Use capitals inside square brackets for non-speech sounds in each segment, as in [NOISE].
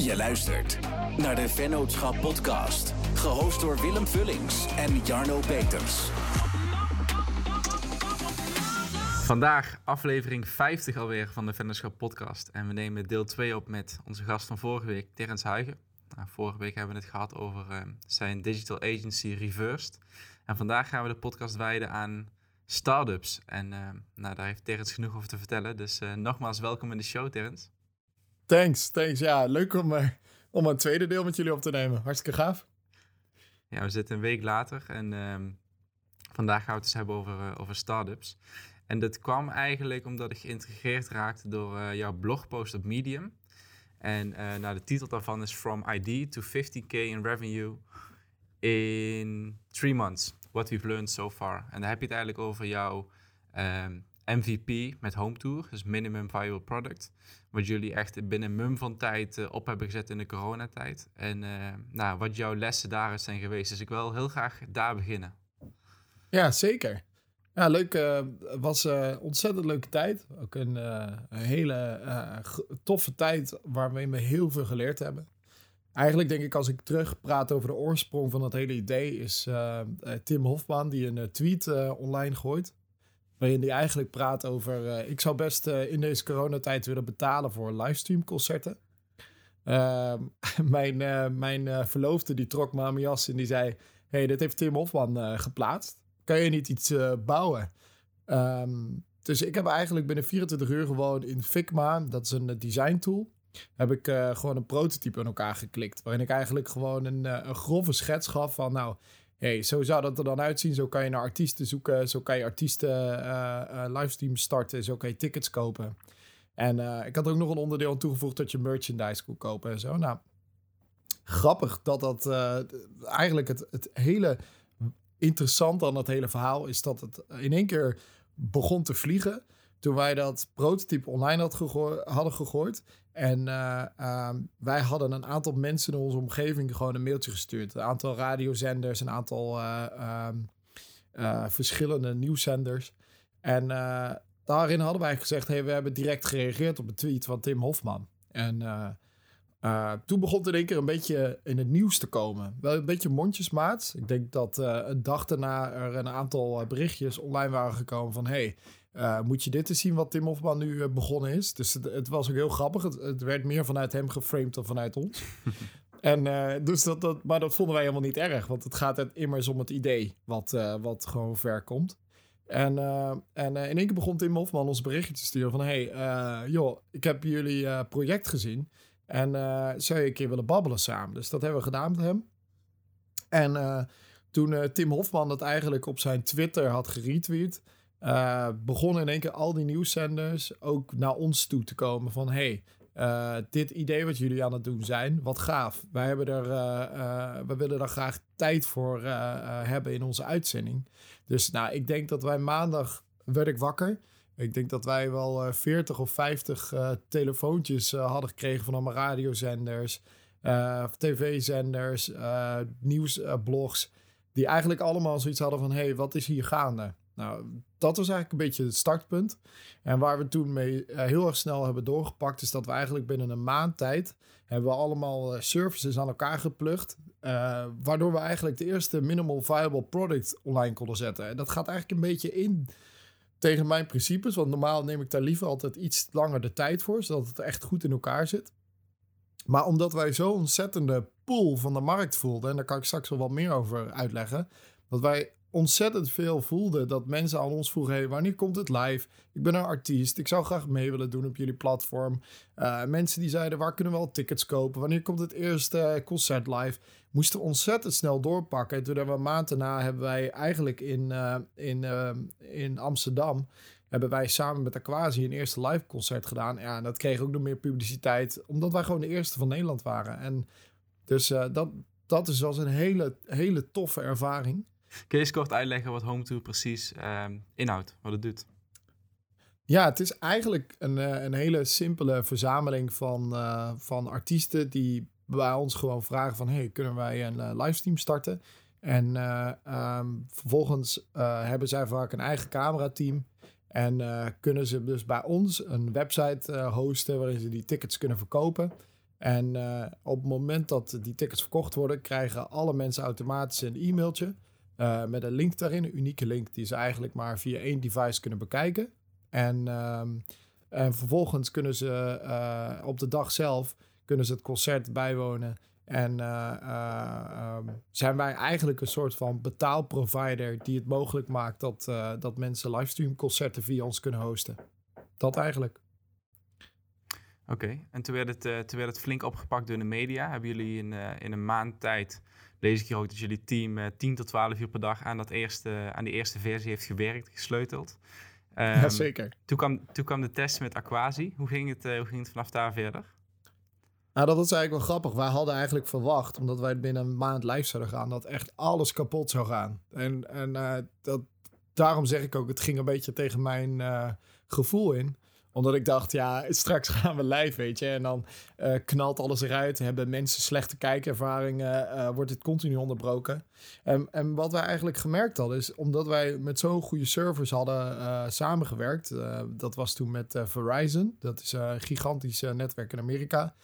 Je luistert naar de Vennootschap Podcast, gehost door Willem Vullings en Jarno Peters. Vandaag aflevering 50 alweer van de Vennootschap Podcast. En we nemen deel 2 op met onze gast van vorige week, Terence Huigen. Nou, vorige week hebben we het gehad over uh, zijn digital agency Reversed. En vandaag gaan we de podcast wijden aan startups. En uh, nou, daar heeft Terence genoeg over te vertellen. Dus uh, nogmaals, welkom in de show, Terence. Thanks, thanks. Ja, leuk om, uh, om een tweede deel met jullie op te nemen. Hartstikke gaaf. Ja, we zitten een week later en um, vandaag gaan we het eens hebben over, over startups. En dat kwam eigenlijk omdat ik geïntegreerd raakte door jouw blogpost op Medium. En nou, de titel daarvan is From ID to 50k in revenue in three months. What we've learned so far. En daar heb je het eigenlijk over jouw um, MVP met Home Tour, dus Minimum Viable Product. Wat jullie echt binnen mum van tijd uh, op hebben gezet in de coronatijd. En uh, nou, wat jouw lessen daaruit zijn geweest. Dus ik wil heel graag daar beginnen. Ja, zeker. Ja, leuk. Uh, was een ontzettend leuke tijd. Ook een, hele toffe tijd waarmee we heel veel geleerd hebben. Eigenlijk denk ik als ik terug praat over de oorsprong van dat hele idee is Tim Hofman die een tweet online gooit. Waarin hij eigenlijk praat over ik zou best in deze coronatijd willen betalen voor livestream concerten. Ehm, [LAUGHS] mijn mijn verloofde die trok me aan mijn jas en die zei hey, dit heeft Tim Hofman geplaatst. Kan je niet iets bouwen? Um, dus ik heb eigenlijk binnen 24 uur gewoon in Figma, dat is een design tool heb ik uh, gewoon een prototype in elkaar geklikt. Waarin ik eigenlijk gewoon een, uh, een grove schets gaf van nou, hey, zo zou dat er dan uitzien. Zo kan je naar artiesten zoeken. Zo kan je artiesten uh, livestream starten. Zo kan je tickets kopen. En ik had ook nog een onderdeel aan toegevoegd dat je merchandise kon kopen en zo. Nou, grappig dat dat eigenlijk het, het hele interessante aan dat hele verhaal is dat het in één keer begon te vliegen toen wij dat prototype online hadden gegooid. En uh, uh, wij hadden een aantal mensen in onze omgeving gewoon een mailtje gestuurd. Een aantal radiozenders, een aantal uh, verschillende nieuwszenders. En daarin hadden wij gezegd: hey, we hebben direct gereageerd op een tweet van Tim Hofman. En toen begon het in één keer een beetje in het nieuws te komen. Wel een beetje mondjesmaat. Ik denk dat een dag daarna er een aantal berichtjes online waren gekomen van: hey, uh, moet je dit eens zien wat Tim Hofman nu uh, begonnen is. Dus het, het, was ook heel grappig. Het, het, werd meer vanuit hem geframed dan vanuit ons. [LAUGHS] en, uh, dus dat, dat, maar dat vonden wij helemaal niet erg. Want het gaat het immers om het idee wat, wat gewoon ver komt. En, en in één keer begon Tim Hofman ons berichtje te sturen van... hey, joh, ik heb jullie project gezien. En zou je een keer willen babbelen samen? Dus dat hebben we gedaan met hem. En toen Tim Hofman dat eigenlijk op zijn Twitter had geretweet... Uh, begonnen in één keer al die nieuwszenders ook naar ons toe te komen van hey, uh, dit idee wat jullie aan het doen zijn, wat gaaf. Wij, hebben er, uh, we willen daar graag tijd voor hebben in onze uitzending. Dus nou, ik denk dat wij maandag werd ik wakker. Ik denk dat wij wel 40 of 50 telefoontjes hadden gekregen van allemaal radiozenders, tv-zenders, nieuwsblogs. die eigenlijk allemaal zoiets hadden van: hey, wat is hier gaande? Nou, dat was eigenlijk een beetje het startpunt. En waar we toen mee uh, heel erg snel hebben doorgepakt, is dat we eigenlijk binnen een maand tijd hebben we allemaal uh, services aan elkaar geplukt. Uh, waardoor we eigenlijk de eerste minimal viable product online konden zetten. En dat gaat eigenlijk een beetje in tegen mijn principes. Want normaal neem ik daar liever altijd iets langer de tijd voor, zodat het echt goed in elkaar zit. Maar omdat wij zo'n ontzettende pool van de markt voelden, en daar kan ik straks wel wat meer over uitleggen, dat wij ontzettend veel voelde dat mensen aan ons vroegen: wanneer komt het live? Ik ben een artiest, ik zou graag mee willen doen op jullie platform. Uh, mensen die zeiden: waar kunnen we al tickets kopen? Wanneer komt het eerste concert live? Moesten ontzettend snel doorpakken. En toen hebben we maand daarna hebben wij eigenlijk in, uh, in, uh, in Amsterdam. Hebben wij samen met Aquasi een eerste live concert gedaan. Ja, en dat kreeg ook nog meer publiciteit, omdat wij gewoon de eerste van Nederland waren. En dus dat, dat is wel een hele, hele toffe ervaring. Kun je eens kort uitleggen wat Home Tour precies uh, inhoudt, wat het doet? Ja, het is eigenlijk een, eh, een hele simpele verzameling van, uh, van artiesten die bij ons gewoon vragen van... hey, kunnen wij een uh, livestream starten? En um, vervolgens hebben zij vaak een eigen camerateam... En kunnen ze dus bij ons een website hosten waarin ze die tickets kunnen verkopen. En op het moment dat die tickets verkocht worden, krijgen alle mensen automatisch een e-mailtje met een link daarin, een unieke link die ze eigenlijk maar via één device kunnen bekijken. En, ehm, en vervolgens kunnen ze op de dag zelf kunnen ze het concert bijwonen en uh, um, zijn wij eigenlijk een soort van betaalprovider die het mogelijk maakt dat, dat mensen livestreamconcerten via ons kunnen hosten. Dat eigenlijk. Oké, en toen werd, het, toen werd het flink opgepakt door de media. Hebben jullie in, in een maand tijd, lees ik hier ook dat jullie team 10 tot 12 uur per dag aan, dat eerste, aan die eerste versie heeft gewerkt, gesleuteld. Um, ja, zeker. Toen kwam, toen kwam de test met Aquasi. Hoe ging het, hoe ging het vanaf daar verder? Nou, dat is eigenlijk wel grappig. Wij hadden eigenlijk verwacht, omdat wij binnen een maand live zouden gaan, dat echt alles kapot zou gaan. En, en uh, dat, daarom zeg ik ook, het ging een beetje tegen mijn uh, gevoel in omdat ik dacht, ja, straks [LAUGHS] gaan we live, weet je. En dan uh, knalt alles eruit. Hebben mensen slechte kijkervaringen. Uh, wordt het continu onderbroken. En, en wat wij eigenlijk gemerkt hadden, is omdat wij met zo'n goede servers hadden uh, samengewerkt. dat was toen met Verizon. Dat is een gigantisch netwerk in Amerika.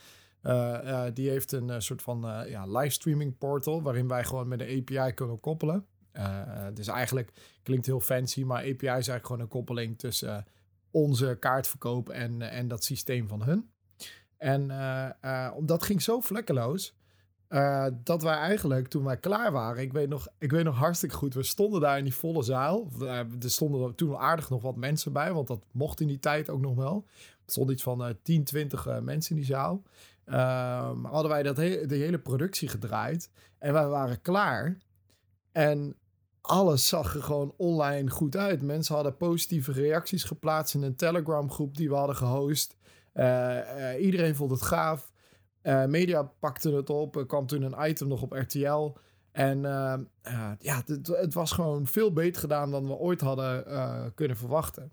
Die heeft een soort van ja, livestreaming portal waarin wij gewoon met de API kunnen koppelen. dus eigenlijk klinkt heel fancy, maar API is eigenlijk gewoon een koppeling tussen onze kaartverkoop en, en dat systeem van hun. En dat ging zo vlekkeloos. dat wij eigenlijk, toen wij klaar waren, ik weet, nog, ik weet nog hartstikke goed, we stonden daar in die volle zaal. er stonden toen aardig nog wat mensen bij, want dat mocht in die tijd ook nog wel. Er stond iets van 10, 20 mensen in die zaal. Um, hadden wij dat de hele productie gedraaid. En wij waren klaar. En alles zag er gewoon online goed uit. Mensen hadden positieve reacties geplaatst in een Telegram groep die we hadden gehost. Uh, uh, iedereen vond het gaaf. Uh, media pakte het op. Er kwam toen een item nog op RTL. En ja, het, het, was gewoon veel beter gedaan dan we ooit hadden kunnen verwachten.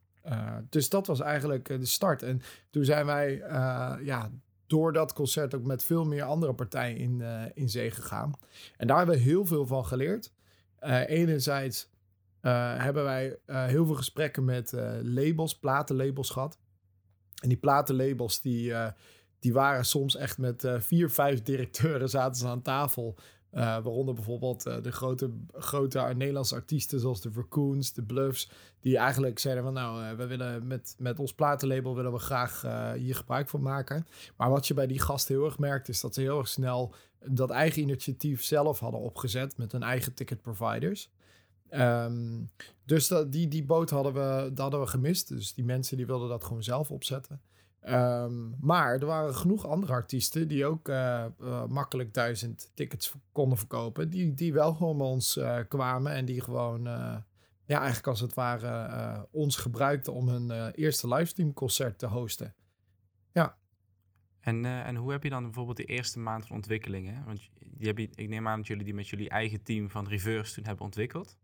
dus dat was eigenlijk de start. En toen zijn wij ja, door dat concert ook met veel meer andere partijen in, in zee gegaan. En daar hebben we heel veel van geleerd. Uh, enerzijds uh, hebben wij heel veel gesprekken met labels, platenlabels gehad. En die platenlabels die, die waren soms echt met vier, vijf directeuren zaten ze aan tafel uh, waaronder bijvoorbeeld de grote, grote Nederlandse artiesten zoals de Vercoons, de Bluffs, die eigenlijk zeiden van nou, we willen met, met ons platenlabel willen we graag hier gebruik van maken. Maar wat je bij die gasten heel erg merkt is dat ze heel erg snel dat eigen initiatief zelf hadden opgezet met hun eigen ticket providers. Um, dus dat, die, die boot hadden we, hadden we gemist. Dus die mensen die wilden dat gewoon zelf opzetten. Um, maar er waren genoeg andere artiesten die ook uh, uh, makkelijk duizend tickets konden verkopen. Die, die wel gewoon bij ons uh, kwamen en die gewoon, ja, eigenlijk als het ware, ons gebruikten om hun eerste livestreamconcert te hosten. Ja. En, en hoe heb je dan bijvoorbeeld de eerste maand van ontwikkelingen? Want die ik neem aan dat jullie die met jullie eigen team van Reverse toen hebben ontwikkeld.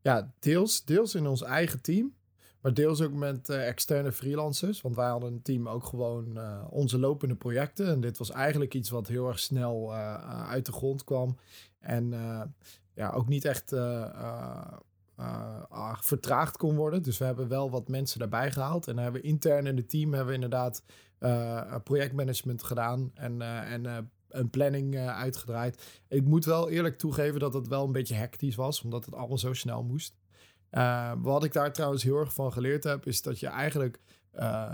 Ja, deels, deels in ons eigen team. Maar deels ook met uh, externe freelancers. Want wij hadden een team ook gewoon uh, onze lopende projecten. En dit was eigenlijk iets wat heel erg snel uit de grond kwam. En ja, ook niet echt vertraagd kon worden. Dus we hebben wel wat mensen daarbij gehaald. En hebben intern in het team hebben we inderdaad projectmanagement gedaan. En, en een planning uitgedraaid. Ik moet wel eerlijk toegeven dat het wel een beetje hectisch was. Omdat het allemaal zo snel moest. Wat ik daar trouwens heel erg van geleerd heb, is dat je eigenlijk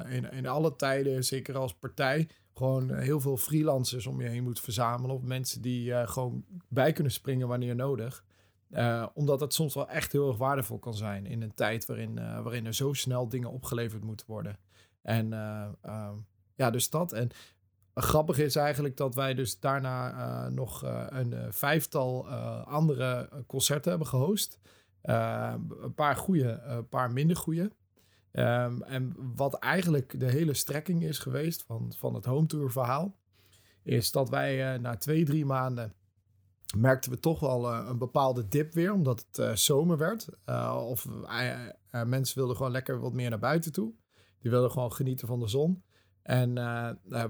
in, in alle tijden, zeker als partij, gewoon heel veel freelancers om je heen moet verzamelen. Of mensen die uh, gewoon bij kunnen springen wanneer nodig. omdat het soms wel echt heel erg waardevol kan zijn in een tijd waarin, waarin er zo snel dingen opgeleverd moeten worden. En ja, dus dat. En grappig is eigenlijk dat wij dus daarna nog een vijftal andere concerten hebben gehost. Een paar goede, een paar minder goede. Um, en wat eigenlijk de hele strekking is geweest van, van het home tour verhaal, is dat wij na twee, drie maanden merkten we toch wel een bepaalde dip weer, omdat het zomer werd. of mensen wilden gewoon lekker wat meer naar buiten toe. Die wilden gewoon genieten van de zon. En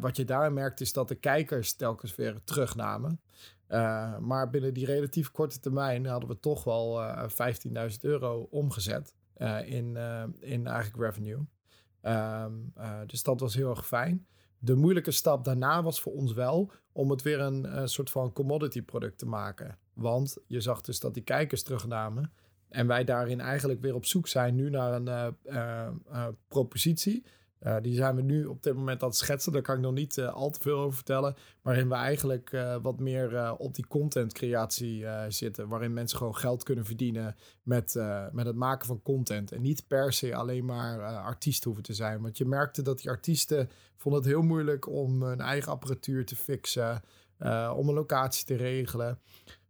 wat je daar merkt is dat de kijkers telkens weer terugnamen. Uh, maar binnen die relatief korte termijn hadden we toch wel uh, eh, 15.000 euro omgezet in, in eigenlijk revenue. Um, dus dat was heel erg fijn. De moeilijke stap daarna was voor ons wel om het weer een eh, soort van commodity product te maken. Want je zag dus dat die kijkers terugnamen. En wij daarin eigenlijk weer op zoek zijn nu naar een eh, eh, eh, propositie. Eh, die zijn we nu op dit moment aan het schetsen. Daar kan ik nog niet eh, al te veel over vertellen. Waarin we eigenlijk eh, wat meer op die contentcreatie zitten. Waarin mensen gewoon geld kunnen verdienen met, met het maken van content. En niet per se alleen maar artiest hoeven te zijn. Want je merkte dat die artiesten vonden het heel moeilijk om hun eigen apparatuur te fixen. om een locatie te regelen.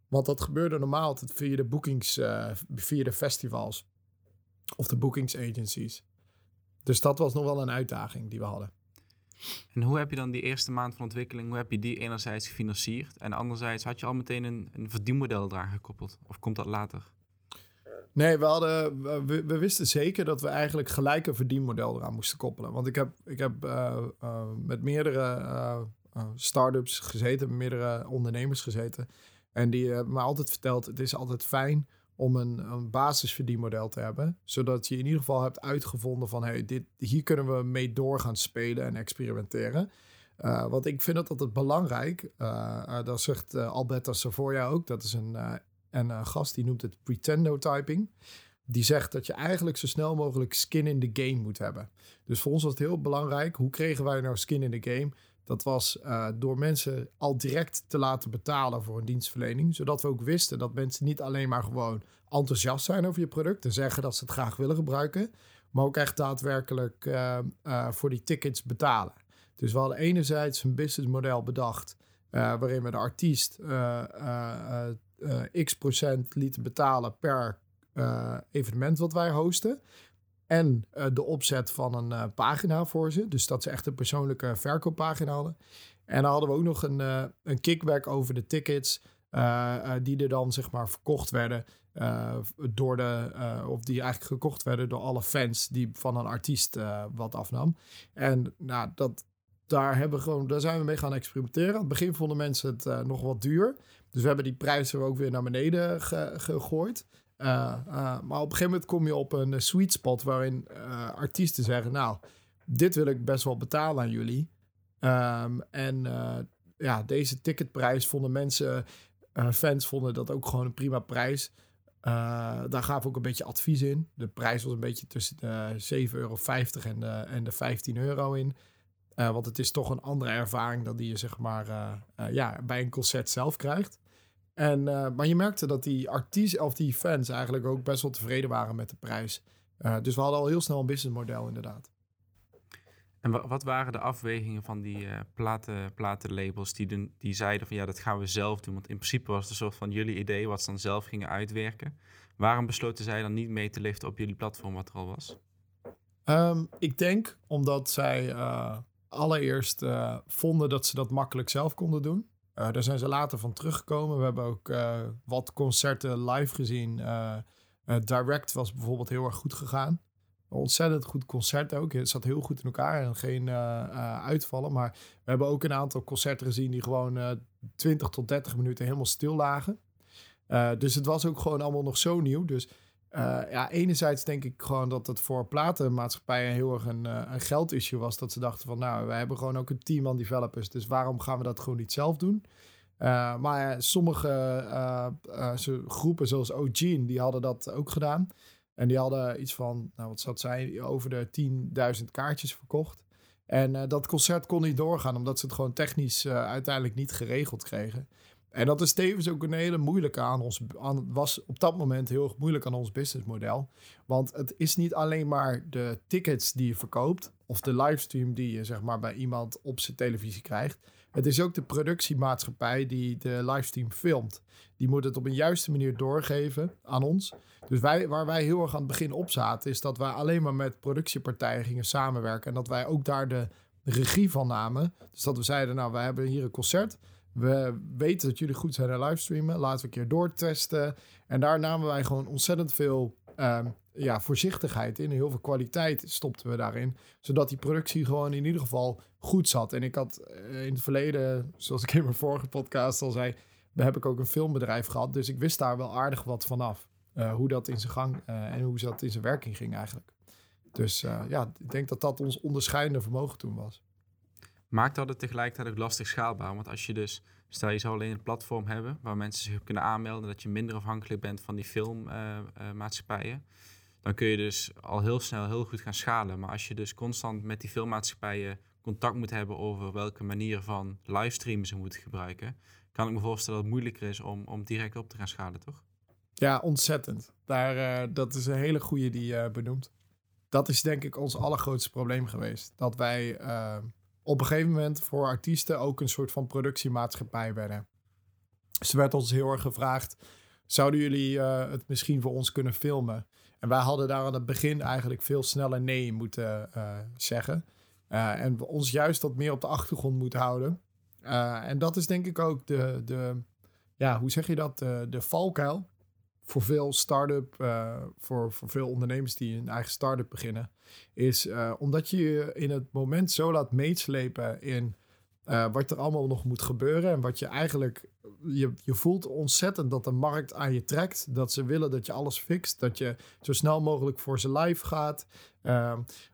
Want dat gebeurde normaal via de boekings, via de festivals. Of de boekingsagencies. Dus dat was nog wel een uitdaging die we hadden. En hoe heb je dan die eerste maand van ontwikkeling, hoe heb je die enerzijds gefinancierd en anderzijds had je al meteen een, een verdienmodel eraan gekoppeld? Of komt dat later? Nee, we, hadden, we, we wisten zeker dat we eigenlijk gelijk een verdienmodel eraan moesten koppelen. Want ik heb, ik heb eh, eh, met meerdere eh, start-ups gezeten, met meerdere ondernemers gezeten. En die hebben me altijd verteld, het is altijd fijn om een, een basisverdienmodel te hebben. Zodat je in ieder geval hebt uitgevonden van, hey, dit, hier kunnen we mee door gaan spelen en experimenteren. Uh, want ik vind dat altijd belangrijk. Uh, uh, dat zegt Alberto Savoia ook. Dat is een, een gast die noemt het pretendo-typing. Die zegt dat je eigenlijk zo snel mogelijk skin in the game moet hebben. Dus voor ons was het heel belangrijk. Hoe kregen wij nou skin in the game? Dat was uh, door mensen al direct te laten betalen voor een dienstverlening. Zodat we ook wisten dat mensen niet alleen maar gewoon enthousiast zijn over je product. En zeggen dat ze het graag willen gebruiken. Maar ook echt daadwerkelijk uh, uh, voor die tickets betalen. Dus we hadden enerzijds een businessmodel bedacht. waarin we de artiest x procent lieten betalen per evenement wat wij hosten. En uh, de opzet van een uh, pagina voor ze. Dus dat ze echt een persoonlijke verkooppagina hadden. En dan hadden we ook nog een, uh, een kickback over de tickets. die er dan zeg maar verkocht werden. door de, of die eigenlijk gekocht werden door alle fans die van een artiest wat afnam. En nou, dat, daar, hebben gewoon, daar zijn we mee gaan experimenteren. Aan het begin vonden mensen het nog wat duur. Dus we hebben die prijzen ook weer naar beneden ge gegooid. Uh, uh, maar op een gegeven moment kom je op een sweet spot waarin artiesten zeggen: Nou, dit wil ik best wel betalen aan jullie. Um, en ja, deze ticketprijs vonden mensen, fans vonden dat ook gewoon een prima prijs. daar we ook een beetje advies in. De prijs was een beetje tussen de 7,50 euro en de, en de 15 euro in. want het is toch een andere ervaring dan die je zeg maar ja, bij een concert zelf krijgt. En, uh, maar je merkte dat die artiesten of die fans eigenlijk ook best wel tevreden waren met de prijs. Uh, dus we hadden al heel snel een businessmodel inderdaad. En wat waren de afwegingen van die uh, platen, platenlabels die, die zeiden van ja, dat gaan we zelf doen? Want in principe was het een soort van jullie idee wat ze dan zelf gingen uitwerken. Waarom besloten zij dan niet mee te liften op jullie platform wat er al was? Um, ik denk omdat zij allereerst vonden dat ze dat makkelijk zelf konden doen. Uh, daar zijn ze later van teruggekomen. We hebben ook uh, wat concerten live gezien. Uh, Direct was bijvoorbeeld heel erg goed gegaan. Ontzettend goed concert ook. Het zat heel goed in elkaar en geen uitvallen. Maar we hebben ook een aantal concerten gezien die gewoon 20 tot 30 minuten helemaal stil lagen. dus het was ook gewoon allemaal nog zo nieuw. Dus uh, ja, enerzijds denk ik gewoon dat het voor platenmaatschappijen heel erg een, uh, een geldissue was. Dat ze dachten van, nou, wij hebben gewoon ook een team aan developers. Dus waarom gaan we dat gewoon niet zelf doen? Uh, maar sommige groepen zoals OG, die hadden dat ook gedaan. En die hadden iets van, nou wat zat zij, over de 10.000 kaartjes verkocht. En dat concert kon niet doorgaan, omdat ze het gewoon technisch uiteindelijk niet geregeld kregen. En dat is tevens ook een hele moeilijke aan ons, was op dat moment heel erg moeilijk aan ons businessmodel. Want het is niet alleen maar de tickets die je verkoopt, of de livestream die je zeg maar bij iemand op zijn televisie krijgt. Het is ook de productiemaatschappij die de livestream filmt. Die moet het op een juiste manier doorgeven aan ons. Dus wij, waar wij heel erg aan het begin op zaten, is dat wij alleen maar met productiepartijen gingen samenwerken. En dat wij ook daar de regie van namen. Dus dat we zeiden, nou, wij hebben hier een concert. We weten dat jullie goed zijn in livestreamen. Laten we een keer doortesten. En daar namen wij gewoon ontzettend veel um, ja, voorzichtigheid in. Heel veel kwaliteit stopten we daarin. Zodat die productie gewoon in ieder geval goed zat. En ik had uh, in het verleden, zoals ik in mijn vorige podcast al zei... heb ik ook een filmbedrijf gehad. Dus ik wist daar wel aardig wat vanaf. Uh, hoe dat in zijn gang uh, en hoe dat in zijn werking ging eigenlijk. Dus ja, ik denk dat dat ons onderscheidende vermogen toen was. Maakt dat het tegelijkertijd ook lastig schaalbaar. Want als je dus, stel je zou alleen een platform hebben waar mensen zich op kunnen aanmelden, dat je minder afhankelijk bent van die filmmaatschappijen, dan kun je dus al heel snel heel goed gaan schalen. Maar als je dus constant met die filmmaatschappijen contact moet hebben over welke manier van livestreamen ze moeten gebruiken, kan ik me voorstellen dat het moeilijker is om, om direct op te gaan schalen, toch? Ja, ontzettend. Daar, uh, dat is een hele goede die je benoemt. Dat is denk ik ons allergrootste probleem geweest. Dat wij op een gegeven moment voor artiesten ook een soort van productiemaatschappij werden. Dus er werd ons heel erg gevraagd: zouden jullie het misschien voor ons kunnen filmen? En wij hadden daar aan het begin eigenlijk veel sneller nee moeten zeggen. en ons juist wat meer op de achtergrond moeten houden. en dat is denk ik ook de, de ja, hoe zeg je dat? De, de valkuil voor veel start-up, uh, voor, voor veel ondernemers die een eigen start-up beginnen, is uh, omdat je je in het moment zo laat meeslepen in uh, wat er allemaal nog moet gebeuren en wat je eigenlijk, je, je voelt ontzettend dat de markt aan je trekt, dat ze willen dat je alles fixt, dat je zo snel mogelijk voor ze live gaat,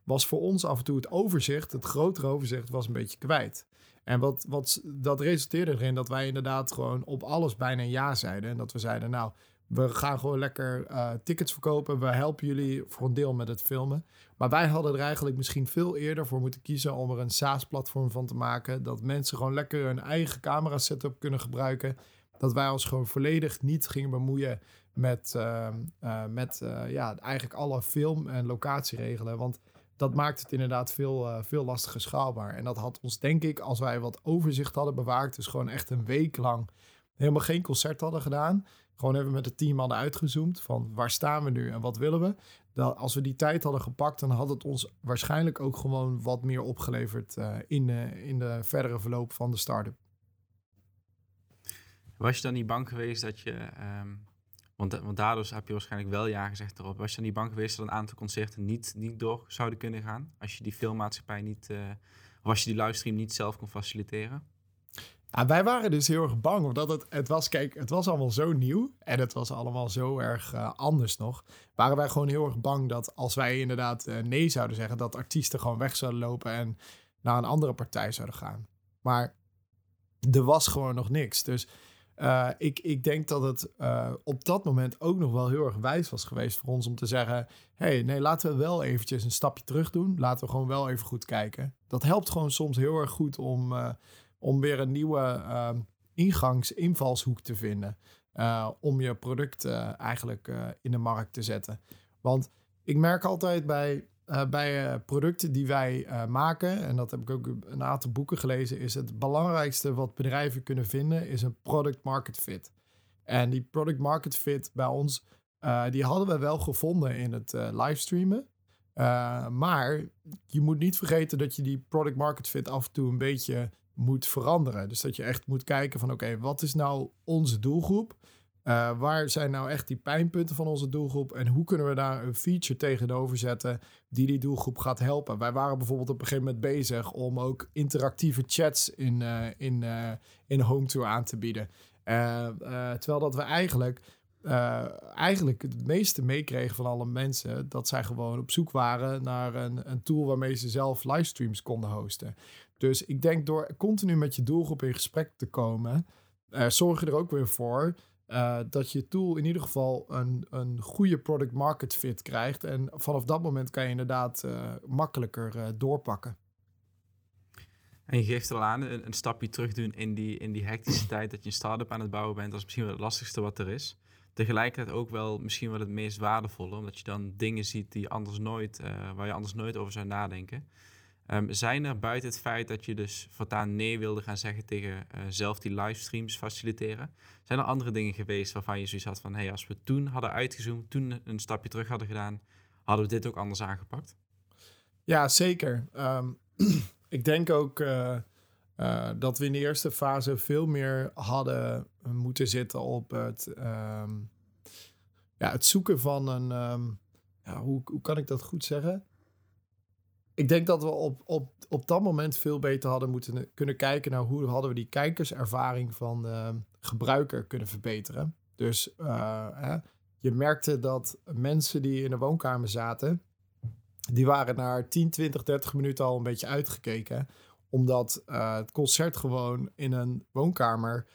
was voor ons af en toe het overzicht, het grotere overzicht, was een beetje kwijt. En wat, wat, dat resulteerde erin dat wij inderdaad gewoon op alles bijna een ja zeiden. En dat we zeiden, nou, we gaan gewoon lekker uh, tickets verkopen. We helpen jullie voor een deel met het filmen. Maar wij hadden er eigenlijk misschien veel eerder voor moeten kiezen om er een SaaS-platform van te maken. Dat mensen gewoon lekker hun eigen camera setup kunnen gebruiken. Dat wij ons gewoon volledig niet gingen bemoeien met, uh, uh, met ja, eigenlijk alle film- en locatieregelen. Want dat maakt het inderdaad veel, veel lastiger schaalbaar. En dat had ons, denk ik, als wij wat overzicht hadden bewaard, dus gewoon echt een week lang helemaal geen concert hadden gedaan, gewoon even met het team hadden uitgezoomd van waar staan we nu en wat willen we. Dat als we die tijd hadden gepakt, dan had het ons waarschijnlijk ook gewoon wat meer opgeleverd uh, in, de, in de verdere verloop van de start-up. Was je dan niet bang geweest dat je, um, want, want daardoor heb je waarschijnlijk wel ja gezegd erop, was je dan niet bang geweest dat een aantal concerten niet, niet door zouden kunnen gaan? Als je die filmmaatschappij niet, uh, of als je die livestream niet zelf kon faciliteren? Ja, wij waren dus heel erg bang, omdat het, het was, kijk, het was allemaal zo nieuw en het was allemaal zo erg uh, anders nog. Waren wij gewoon heel erg bang dat als wij inderdaad uh, nee zouden zeggen, dat artiesten gewoon weg zouden lopen en naar een andere partij zouden gaan. Maar er was gewoon nog niks. Dus uh, ik, ik denk dat het op dat moment ook nog wel heel erg wijs was geweest voor ons om te zeggen: hey, nee, laten we wel eventjes een stapje terug doen. Laten we gewoon wel even goed kijken. Dat helpt gewoon soms heel erg goed om om weer een nieuwe uh, ingangs, invalshoek te vinden. Uh, om je product uh, eigenlijk uh, in de markt te zetten. Want ik merk altijd bij, bij producten die wij maken, en dat heb ik ook een aantal boeken gelezen, is het belangrijkste wat bedrijven kunnen vinden, is een product market fit. En die product market fit bij ons, die hadden we wel gevonden in het livestreamen. maar je moet niet vergeten dat je die product market fit af en toe een beetje moet veranderen. Dus dat je echt moet kijken van oké, wat is nou onze doelgroep? Uh, waar zijn nou echt die pijnpunten van onze doelgroep? En hoe kunnen we daar een feature tegenover zetten die die doelgroep gaat helpen? Wij waren bijvoorbeeld op een gegeven moment bezig om ook interactieve chats in, uh, in, uh, in Home Tour aan te bieden. terwijl dat we eigenlijk, eigenlijk het meeste meekregen van alle mensen, dat zij gewoon op zoek waren naar een, een tool waarmee ze zelf livestreams konden hosten. Dus ik denk door continu met je doelgroep in gesprek te komen, uh, zorg je er ook weer voor uh, dat je tool in ieder geval een, een goede product market fit krijgt. En vanaf dat moment kan je inderdaad uh, makkelijker doorpakken. En je geeft er al aan, een, een, stapje terug doen in die, in die hectische [CLEARS THROAT] tijd dat je een start-up aan het bouwen bent. Dat is misschien wel het lastigste wat er is. Tegelijkertijd ook wel misschien wel het meest waardevolle, omdat je dan dingen ziet die anders nooit, waar je anders nooit over zou nadenken. Um, zijn er buiten het feit dat je dus voortaan nee wilde gaan zeggen tegen uh, zelf die livestreams faciliteren, zijn er andere dingen geweest waarvan je zoiets had van, hey, als we toen hadden uitgezoomd, toen een stapje terug hadden gedaan, hadden we dit ook anders aangepakt? Ja, zeker. Um, [CLEARS THROAT] ik denk ook uh, uh, dat we in de eerste fase veel meer hadden moeten zitten op het, um, ja, het zoeken van een, ja, hoe, hoe kan ik dat goed zeggen? Ik denk dat we op, op, op dat moment veel beter hadden moeten kunnen kijken naar hoe hadden we die kijkerservaring van de gebruiker kunnen verbeteren. Dus uh, hè, je merkte dat mensen die in de woonkamer zaten, die waren na 10, 20, 30 minuten al een beetje uitgekeken Omdat het concert gewoon in een woonkamer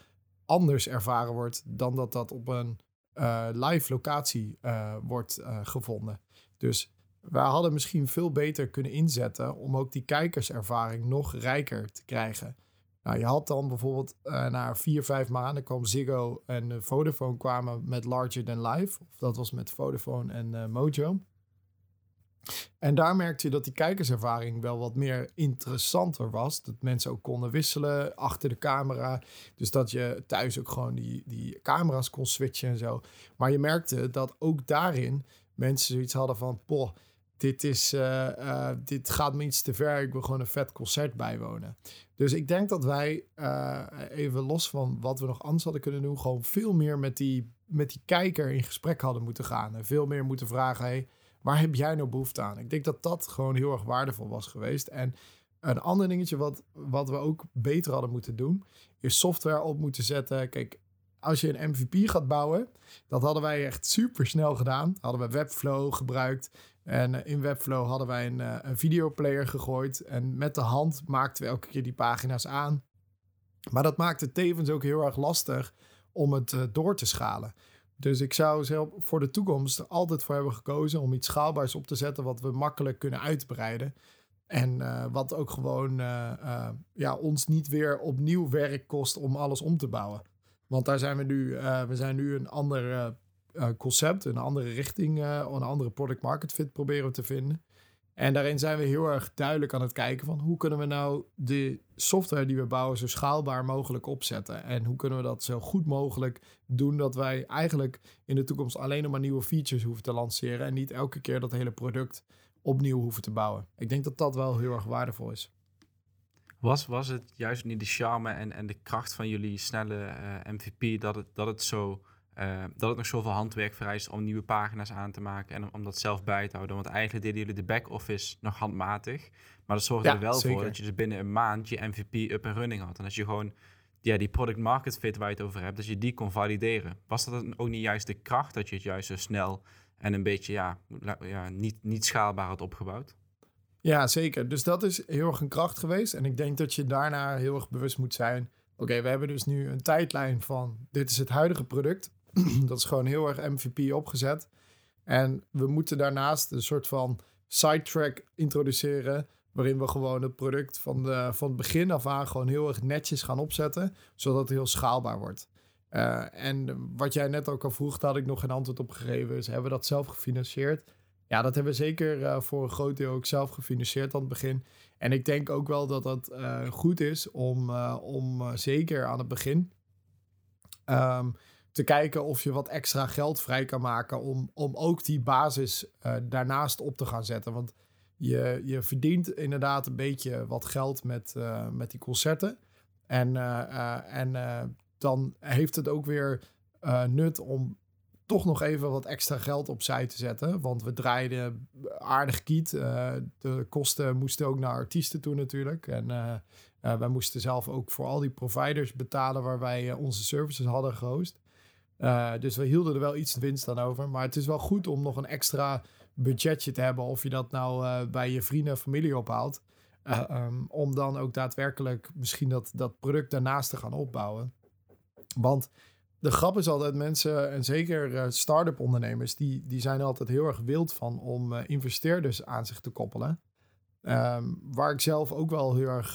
anders ervaren wordt dan dat dat op een live locatie wordt gevonden. Dus we hadden misschien veel beter kunnen inzetten om ook die kijkerservaring nog rijker te krijgen. Nou, je had dan bijvoorbeeld uh, na vier, vijf maanden kwam Ziggo en Vodafone kwamen met Larger Than Life. Of dat was met Vodafone en uh, Mojo. En daar merkte je dat die kijkerservaring wel wat meer interessanter was. Dat mensen ook konden wisselen achter de camera. Dus dat je thuis ook gewoon die, die camera's kon switchen en zo. Maar je merkte dat ook daarin mensen zoiets hadden van... Poh, dit, is, uh, uh, dit gaat me iets te ver. Ik wil gewoon een vet concert bijwonen. Dus ik denk dat wij, uh, even los van wat we nog anders hadden kunnen doen, gewoon veel meer met die, met die kijker in gesprek hadden moeten gaan. En veel meer moeten vragen: hey, waar heb jij nou behoefte aan? Ik denk dat dat gewoon heel erg waardevol was geweest. En een ander dingetje wat, wat we ook beter hadden moeten doen, is software op moeten zetten. Kijk, als je een MVP gaat bouwen, dat hadden wij echt super snel gedaan. Hadden we Webflow gebruikt. En eh, in Webflow hadden wij een, uh, een videoplayer gegooid. En met de hand maakten we elke keer die pagina's aan. Maar dat maakte tevens ook heel erg lastig om het uh, door te schalen. Dus ik zou zelf voor de toekomst altijd voor hebben gekozen om iets schaalbaars op te zetten wat we makkelijk kunnen uitbreiden. En wat ook gewoon ja, ons niet weer opnieuw werk kost om alles om te bouwen. Want daar zijn we nu, we zijn nu een ander concept, een andere richting, uh, een andere product market fit proberen te vinden. En daarin zijn we heel erg duidelijk aan het kijken van hoe kunnen we nou de software die we bouwen zo schaalbaar mogelijk opzetten. En hoe kunnen we dat zo goed mogelijk doen dat wij eigenlijk in de toekomst alleen nog maar nieuwe features hoeven te lanceren en niet elke keer dat hele product opnieuw hoeven te bouwen. Ik denk dat dat wel heel erg waardevol is. Was, was het juist niet de charme en, en de kracht van jullie snelle uh, MVP dat het, dat het zo uh, dat het nog zoveel handwerk vereist om nieuwe pagina's aan te maken en om, dat zelf bij te houden. Want eigenlijk deden jullie de back-office nog handmatig. Maar dat zorgde er wel voor dat je dus binnen een maand je MVP up en running had. En als je gewoon ja, die product market fit waar je het over hebt, dat je die kon valideren. Was dat ook niet juist de kracht dat je het juist zo snel en een beetje ja, ja, niet, niet schaalbaar had opgebouwd? Ja, zeker. Dus dat is heel erg een kracht geweest. En ik denk dat je daarna heel erg bewust moet zijn. Oké, we hebben dus nu een tijdlijn van dit is het huidige product. [CLEARS THROAT] dat is gewoon heel erg MVP opgezet. En we moeten daarnaast een soort van sidetrack introduceren. Waarin we gewoon het product van, van het begin af aan gewoon heel erg netjes gaan opzetten. Zodat het heel schaalbaar wordt. Uh, en wat jij net ook al vroeg, daar had ik nog geen antwoord op gegeven. Is, hebben we dat zelf gefinancierd? Ja, dat hebben we zeker uh, voor een groot deel ook zelf gefinancierd aan het begin. En ik denk ook wel dat dat uh, goed is om, om zeker aan het begin... Um, te kijken of je wat extra geld vrij kan maken om, om ook die basis uh, daarnaast op te gaan zetten. Want je, je verdient inderdaad een beetje wat geld met, uh, met die concerten. En, uh, en dan heeft het ook weer nut om toch nog even wat extra geld opzij te zetten. Want we draaiden aardig kiet. de kosten moesten ook naar artiesten toe natuurlijk. En wij moesten zelf ook voor al die providers betalen waar wij onze services hadden gehost. Uh, dus we hielden er wel iets winst aan over. Maar het is wel goed om nog een extra budgetje te hebben. Of je dat nou uh, bij je vrienden en familie ophaalt. Uh, um, om dan ook daadwerkelijk misschien dat, dat product daarnaast te gaan opbouwen. Want de grap is altijd mensen, en zeker start-up ondernemers, die, die zijn altijd heel erg wild van om investeerders aan zich te koppelen. Um, waar ik zelf ook wel heel erg,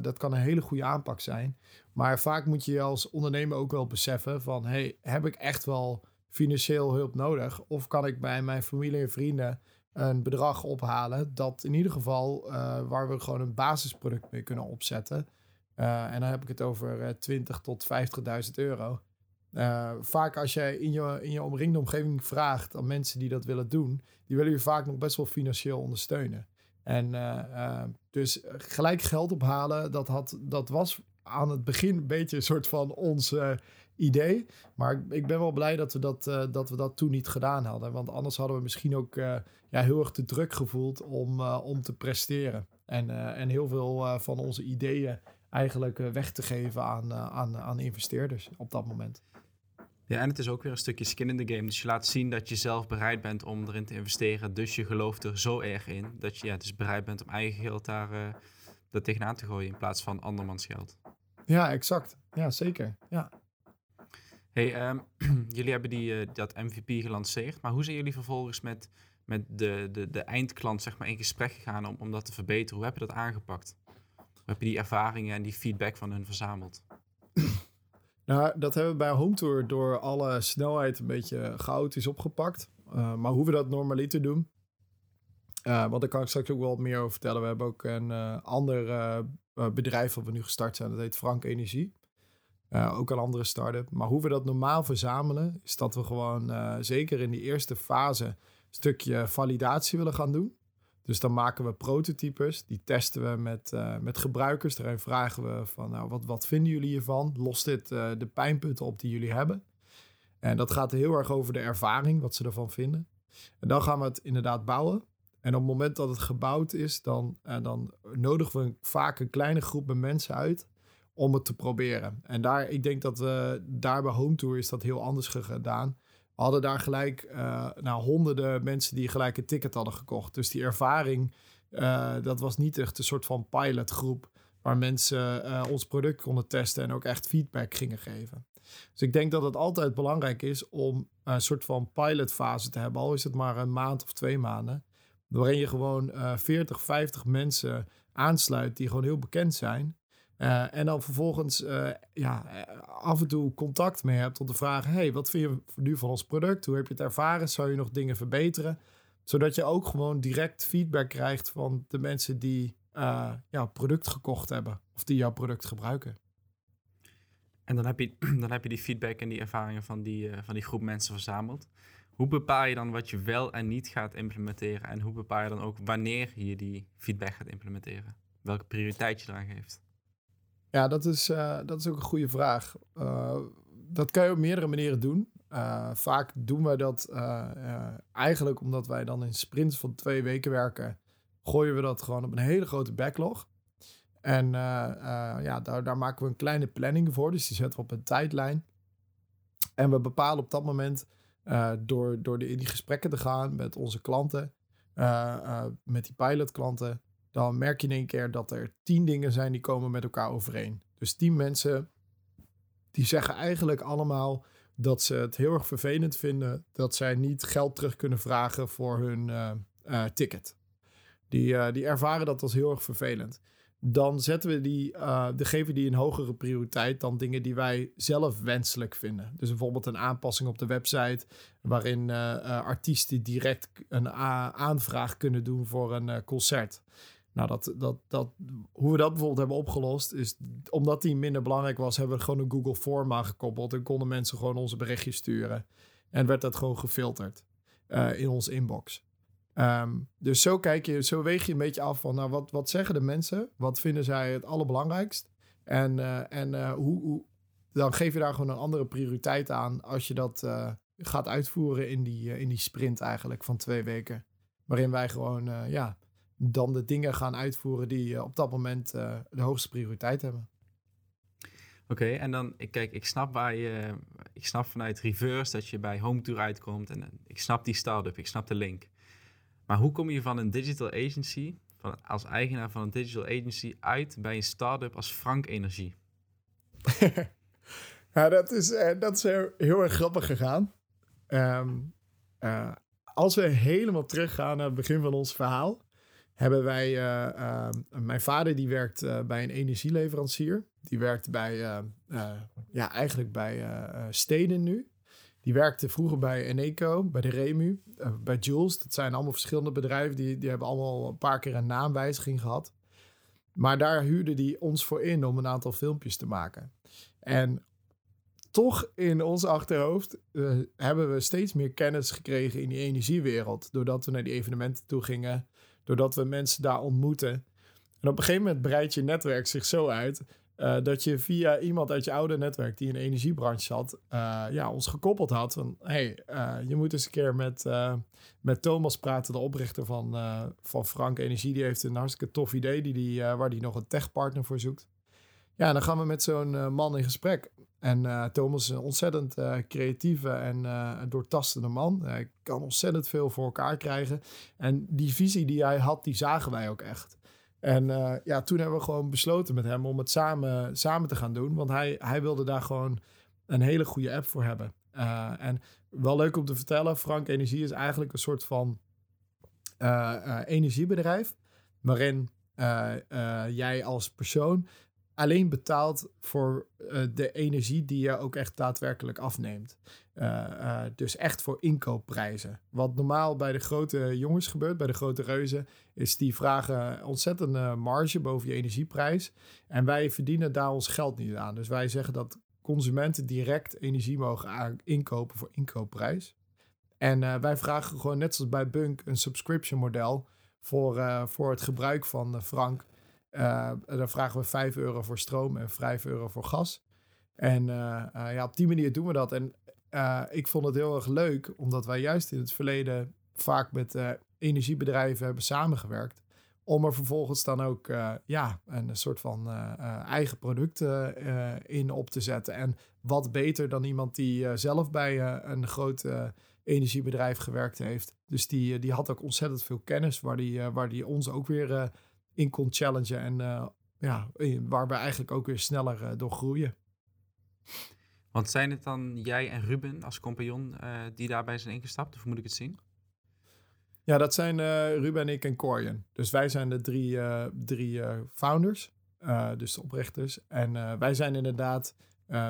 dat kan een hele goede aanpak zijn. Maar vaak moet je als ondernemer ook wel beseffen van... hey, heb ik echt wel financieel hulp nodig? Of kan ik bij mijn familie en vrienden een bedrag ophalen... dat in ieder geval uh, waar we gewoon een basisproduct mee kunnen opzetten... En dan heb ik het over uh, 20 tot 50.000 euro. Vaak als je in je, in je omringde omgeving vraagt aan mensen die dat willen doen... die willen je vaak nog best wel financieel ondersteunen. En dus gelijk geld ophalen, dat, had, dat was aan het begin een beetje een soort van ons uh, idee. Maar ik ben wel blij dat we dat, dat we dat toen niet gedaan hadden. Want anders hadden we misschien ook ja, heel erg te druk gevoeld om, om te presteren. En, en heel veel van onze ideeën eigenlijk weg te geven aan, aan, aan investeerders op dat moment. Ja, en het is ook weer een stukje skin in the game. Dus je laat zien dat je zelf bereid bent om erin te investeren. Dus je gelooft er zo erg in dat je ja, dus bereid bent om eigen geld daar er tegenaan te gooien in plaats van andermans geld. Ja, exact. Ja, zeker. Ja. Hey, ehm, [CLEARS THROAT] jullie hebben die, eh, dat MVP gelanceerd, maar hoe zijn jullie vervolgens met, met de, de, de eindklant zeg maar, in gesprek gegaan om, om dat te verbeteren? Hoe heb je dat aangepakt? Hoe heb je die ervaringen en die feedback van hun verzameld? [LAUGHS] Nou, dat hebben we bij Home Tour door alle snelheid een beetje chaotisch opgepakt. Uh, maar hoe we dat normaliter doen, uh, want daar kan ik straks ook wel wat meer over vertellen. We hebben ook een uh, ander bedrijf wat we nu gestart zijn. Dat heet Frank Energie. ook een andere start-up. Maar hoe we dat normaal verzamelen, is dat we gewoon zeker in die eerste fase een stukje validatie willen gaan doen. Dus dan maken we prototypes, die testen we met, uh, met gebruikers. Daarin vragen we van, nou, wat, wat vinden jullie hiervan? Lost dit uh, de pijnpunten op die jullie hebben? En dat gaat heel erg over de ervaring, wat ze ervan vinden. En dan gaan we het inderdaad bouwen. En op het moment dat het gebouwd is, dan, uh, dan nodigen we vaak een kleine groep met mensen uit om het te proberen. En daar, ik denk dat we daar bij Home Tour is dat heel anders gedaan hadden daar gelijk uh, nou, honderden mensen die gelijk een ticket hadden gekocht. Dus die ervaring, uh, dat was niet echt een soort van pilotgroep waar mensen uh, ons product konden testen en ook echt feedback gingen geven. Dus ik denk dat het altijd belangrijk is om een soort van pilotfase te hebben, al is het maar een maand of twee maanden, waarin je gewoon 40, 50 mensen aansluit die gewoon heel bekend zijn. Uh, en dan vervolgens uh, ja, af en toe contact mee hebt om te vragen: hey, wat vind je nu van ons product? Hoe heb je het ervaren? Zou je nog dingen verbeteren? Zodat je ook gewoon direct feedback krijgt van de mensen die uh, jouw product gekocht hebben of die jouw product gebruiken. En dan heb je, [CLEARS THROAT] dan heb je die feedback en die ervaringen van die, van die groep mensen verzameld. Hoe bepaal je dan wat je wel en niet gaat implementeren? En hoe bepaal je dan ook wanneer je die feedback gaat implementeren? Welke prioriteit je eraan geeft? Ja, dat is, uh, dat is ook een goede vraag. Uh, dat kan je op meerdere manieren doen. Uh, vaak doen wij dat eigenlijk omdat wij dan in sprints van twee weken werken. Gooien we dat gewoon op een hele grote backlog. En ja, daar, daar maken we een kleine planning voor. Dus die zetten we op een tijdlijn. En we bepalen op dat moment door, door de, in die gesprekken te gaan met onze klanten, met die pilotklanten, dan merk je in één keer dat er tien dingen zijn die komen met elkaar overeen. Dus tien mensen die zeggen eigenlijk allemaal dat ze het heel erg vervelend vinden dat zij niet geld terug kunnen vragen voor hun uh, uh, ticket. Die, uh, die ervaren dat als heel erg vervelend. Dan zetten we die, de geven die een hogere prioriteit dan dingen die wij zelf wenselijk vinden. Dus bijvoorbeeld een aanpassing op de website, waarin artiesten direct een aanvraag kunnen doen voor een concert. Nou, dat, dat, dat, hoe we dat bijvoorbeeld hebben opgelost, is omdat die minder belangrijk was, hebben we gewoon een Google Form aangekoppeld en konden mensen gewoon onze berichtjes sturen. En werd dat gewoon gefilterd uh, in onze inbox. Um, dus zo kijk je, zo weeg je een beetje af van, nou, wat, wat zeggen de mensen? Wat vinden zij het allerbelangrijkst? En, uh, en uh, hoe, hoe, dan geef je daar gewoon een andere prioriteit aan als je dat gaat uitvoeren in die, in die sprint eigenlijk van twee weken. Waarin wij gewoon, ja, dan de dingen gaan uitvoeren die uh, op dat moment uh, de hoogste prioriteit hebben. Oké, okay, en dan, kijk, ik snap waar je, ik snap vanuit reverse dat je bij home tour uitkomt en ik snap die start-up, ik snap de link. Maar hoe kom je van een digital agency, van, als eigenaar van een digital agency, uit bij een start-up als Frank Energie? ja, [LAUGHS] dat is, dat is heel erg grappig gegaan. Um, als we helemaal teruggaan naar het begin van ons verhaal, hebben wij... Uh, uh, mijn vader die werkt uh, bij een energieleverancier. Die werkt bij, ja, eigenlijk bij steden nu. Die werkte vroeger bij Eneco, bij de Remu, bij Jules. Dat zijn allemaal verschillende bedrijven. Die, die hebben allemaal een paar keer een naamwijziging gehad. Maar daar huurde die ons voor in om een aantal filmpjes te maken. En toch in ons achterhoofd hebben we steeds meer kennis gekregen in die energiewereld. Doordat we naar die evenementen toe gingen doordat we mensen daar ontmoeten. En op een gegeven moment breidt je netwerk zich zo uit. Uh, dat je via iemand uit je oude netwerk die in de energiebranche zat, uh, ja, ons gekoppeld had. Van hey, uh, je moet eens een keer met, met Thomas praten, de oprichter van, van Frank Energie. Die heeft een hartstikke tof idee die die, waar hij nog een techpartner voor zoekt. Ja, dan gaan we met zo'n man in gesprek. En Thomas is een ontzettend creatieve en doortastende man. Hij kan ontzettend veel voor elkaar krijgen. En die visie die hij had, die zagen wij ook echt. En uh, ja, toen hebben we gewoon besloten met hem om het samen, samen te gaan doen. Want hij, hij wilde daar gewoon een hele goede app voor hebben. Uh, en wel leuk om te vertellen, Frank Energie is eigenlijk een soort van uh, energiebedrijf. Waarin jij als persoon alleen betaalt voor de energie die je ook echt daadwerkelijk afneemt. dus echt voor inkoopprijzen. Wat normaal bij de grote jongens gebeurt, bij de grote reuzen, is die vragen ontzettend marge boven je energieprijs. En wij verdienen daar ons geld niet aan. Dus wij zeggen dat consumenten direct energie mogen inkopen voor inkoopprijs. En wij vragen gewoon net zoals bij Bunk een subscription model voor, voor het gebruik van uh, dan vragen we 5 euro voor stroom en 5 euro voor gas. En ja, op die manier doen we dat. En ik vond het heel erg leuk, omdat wij juist in het verleden vaak met energiebedrijven hebben samengewerkt. Om er vervolgens dan ook ja, een soort van eigen product in op te zetten. En wat beter dan iemand die zelf bij een groot energiebedrijf gewerkt heeft. Dus die, die had ook ontzettend veel kennis waar die, waar die ons ook weer in kon challengen. En ja, waar we eigenlijk ook weer sneller door groeien. Want zijn het dan jij en Ruben als compagnon die daarbij zijn ingestapt? Of moet ik het zien? Ja, dat zijn Ruben, ik en Corian. Dus wij zijn de drie, drie founders, dus de oprichters. En wij zijn inderdaad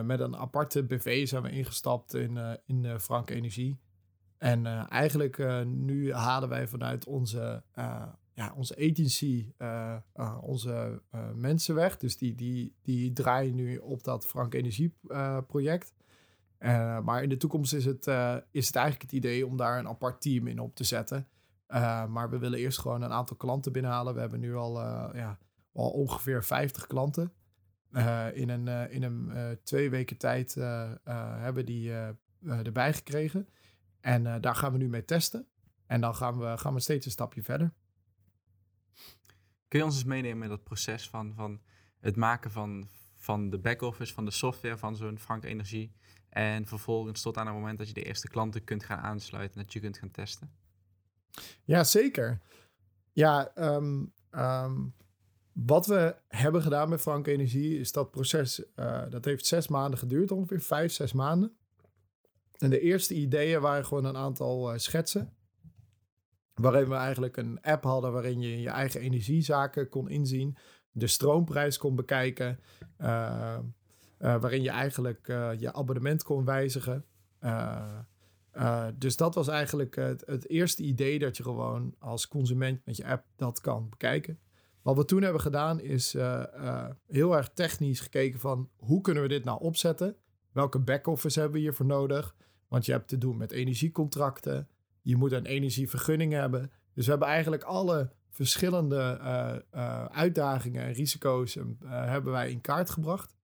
met een aparte BV zijn we ingestapt in, in Frank Energie. En eigenlijk nu halen wij vanuit onze, ja, onze agency onze mensen weg. Dus die, die, die draaien nu op dat Frank Energie project. maar in de toekomst is het, is het eigenlijk het idee om daar een apart team in op te zetten. Uh, maar we willen eerst gewoon een aantal klanten binnenhalen. We hebben nu al, uh, ja, al ongeveer 50 klanten. Uh, in een, in een twee weken tijd hebben die erbij gekregen. En daar gaan we nu mee testen. En dan gaan we, gaan we steeds een stapje verder. Kun je ons eens meenemen in dat proces van, van het maken van, van de back-office, van de software van zo'n Frank Energie. En vervolgens tot aan het moment dat je de eerste klanten kunt gaan aansluiten, dat je kunt gaan testen? Ja, zeker. Ja, um, um, wat we hebben gedaan met Frank Energie is dat proces, uh, dat heeft zes maanden geduurd, ongeveer vijf, zes maanden. En de eerste ideeën waren gewoon een aantal uh, schetsen. Waarin we eigenlijk een app hadden waarin je je eigen energiezaken kon inzien. De stroomprijs kon bekijken. Uh, waarin je eigenlijk je abonnement kon wijzigen. Dus dat was eigenlijk het, het, eerste idee dat je gewoon als consument met je app dat kan bekijken. Wat we toen hebben gedaan is heel erg technisch gekeken van hoe kunnen we dit nou opzetten? Welke back-office hebben we hiervoor nodig? Want je hebt te doen met energiecontracten. Je moet een energievergunning hebben. Dus we hebben eigenlijk alle verschillende uitdagingen en risico's hebben wij in kaart gebracht.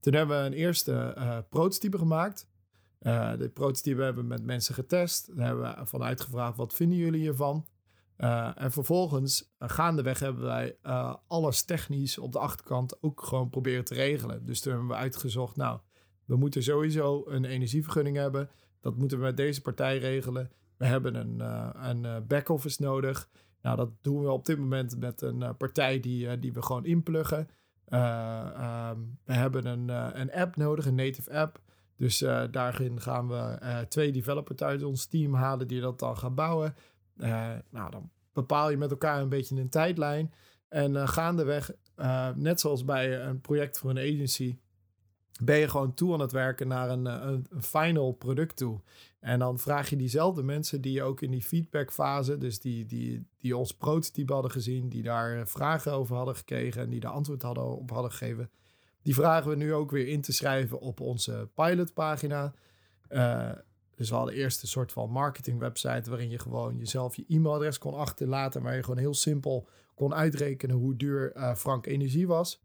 Toen hebben we een eerste prototype gemaakt. De prototype hebben we met mensen getest. Daar hebben we vanuit gevraagd, wat vinden jullie hiervan? En vervolgens, gaandeweg hebben wij alles technisch op de achterkant ook gewoon proberen te regelen. Dus toen hebben we uitgezocht, nou, we moeten sowieso een energievergunning hebben. Dat moeten we met deze partij regelen. We hebben een, een back-office nodig. Nou, dat doen we op dit moment met een partij die, die we gewoon inpluggen. Um, we hebben een, een app nodig, een native app. Dus daarin gaan we twee developers uit ons team halen die dat dan gaan bouwen. Nou, dan bepaal je met elkaar een beetje een tijdlijn. En gaandeweg, net zoals bij een project voor een agency, ben je gewoon toe aan het werken naar een, een, een, final product toe. En dan vraag je diezelfde mensen die ook in die feedbackfase, dus die, die, die ons prototype hadden gezien, die daar vragen over hadden gekregen en die de antwoord hadden op hadden gegeven die vragen we nu ook weer in te schrijven op onze pilotpagina. Uh, dus we hadden eerst een soort van marketing website waarin je gewoon jezelf je e-mailadres kon achterlaten, waar je gewoon heel simpel kon uitrekenen hoe duur uh, Frank Energie was.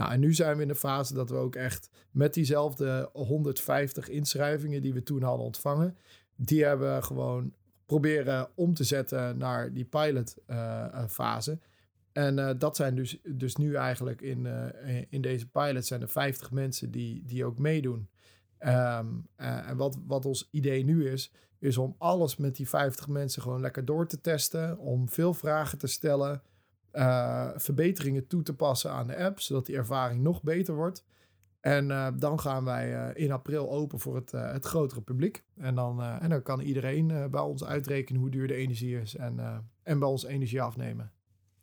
Nou, en nu zijn we in de fase dat we ook echt met diezelfde 150 inschrijvingen die we toen hadden ontvangen, die hebben we gewoon proberen om te zetten naar die pilotfase. Uh, en uh, dat zijn dus, dus nu eigenlijk in, in deze pilot zijn er 50 mensen die, die ook meedoen. Uh, en wat, wat ons idee nu is, is om alles met die 50 mensen gewoon lekker door te testen. Om veel vragen te stellen. Verbeteringen toe te passen aan de app, zodat die ervaring nog beter wordt. En uh, dan gaan wij uh, in april open voor het, het grotere publiek. En dan, en dan kan iedereen bij ons uitrekenen hoe duur de energie is en, en bij ons energie afnemen.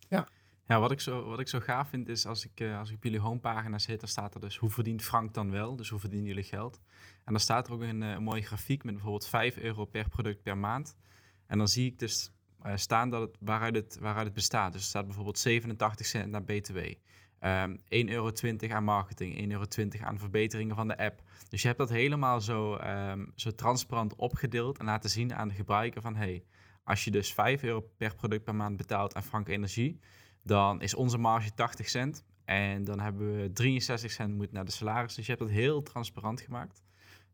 Ja. Ja, wat ik zo, wat ik zo gaaf vind is als ik, als ik op jullie homepagina zit, dan staat er dus hoe verdient Frank dan wel? Dus hoe verdienen jullie geld? En dan staat er ook een, een mooie grafiek met bijvoorbeeld 5 euro per product per maand. En dan zie ik dus staan dat het, waaruit, het, waaruit het bestaat. Dus er staat bijvoorbeeld 87 cent naar BTW. Um, ehm, 1,20 euro aan marketing, 1,20 euro aan verbeteringen van de app. Dus je hebt dat helemaal zo, um, zo transparant opgedeeld en laten zien aan de gebruiker van hey, als je dus 5 euro per product per maand betaalt aan Frank Energie, dan is onze marge 80 cent en dan hebben we 63 cent moet naar de salaris. Dus je hebt dat heel transparant gemaakt.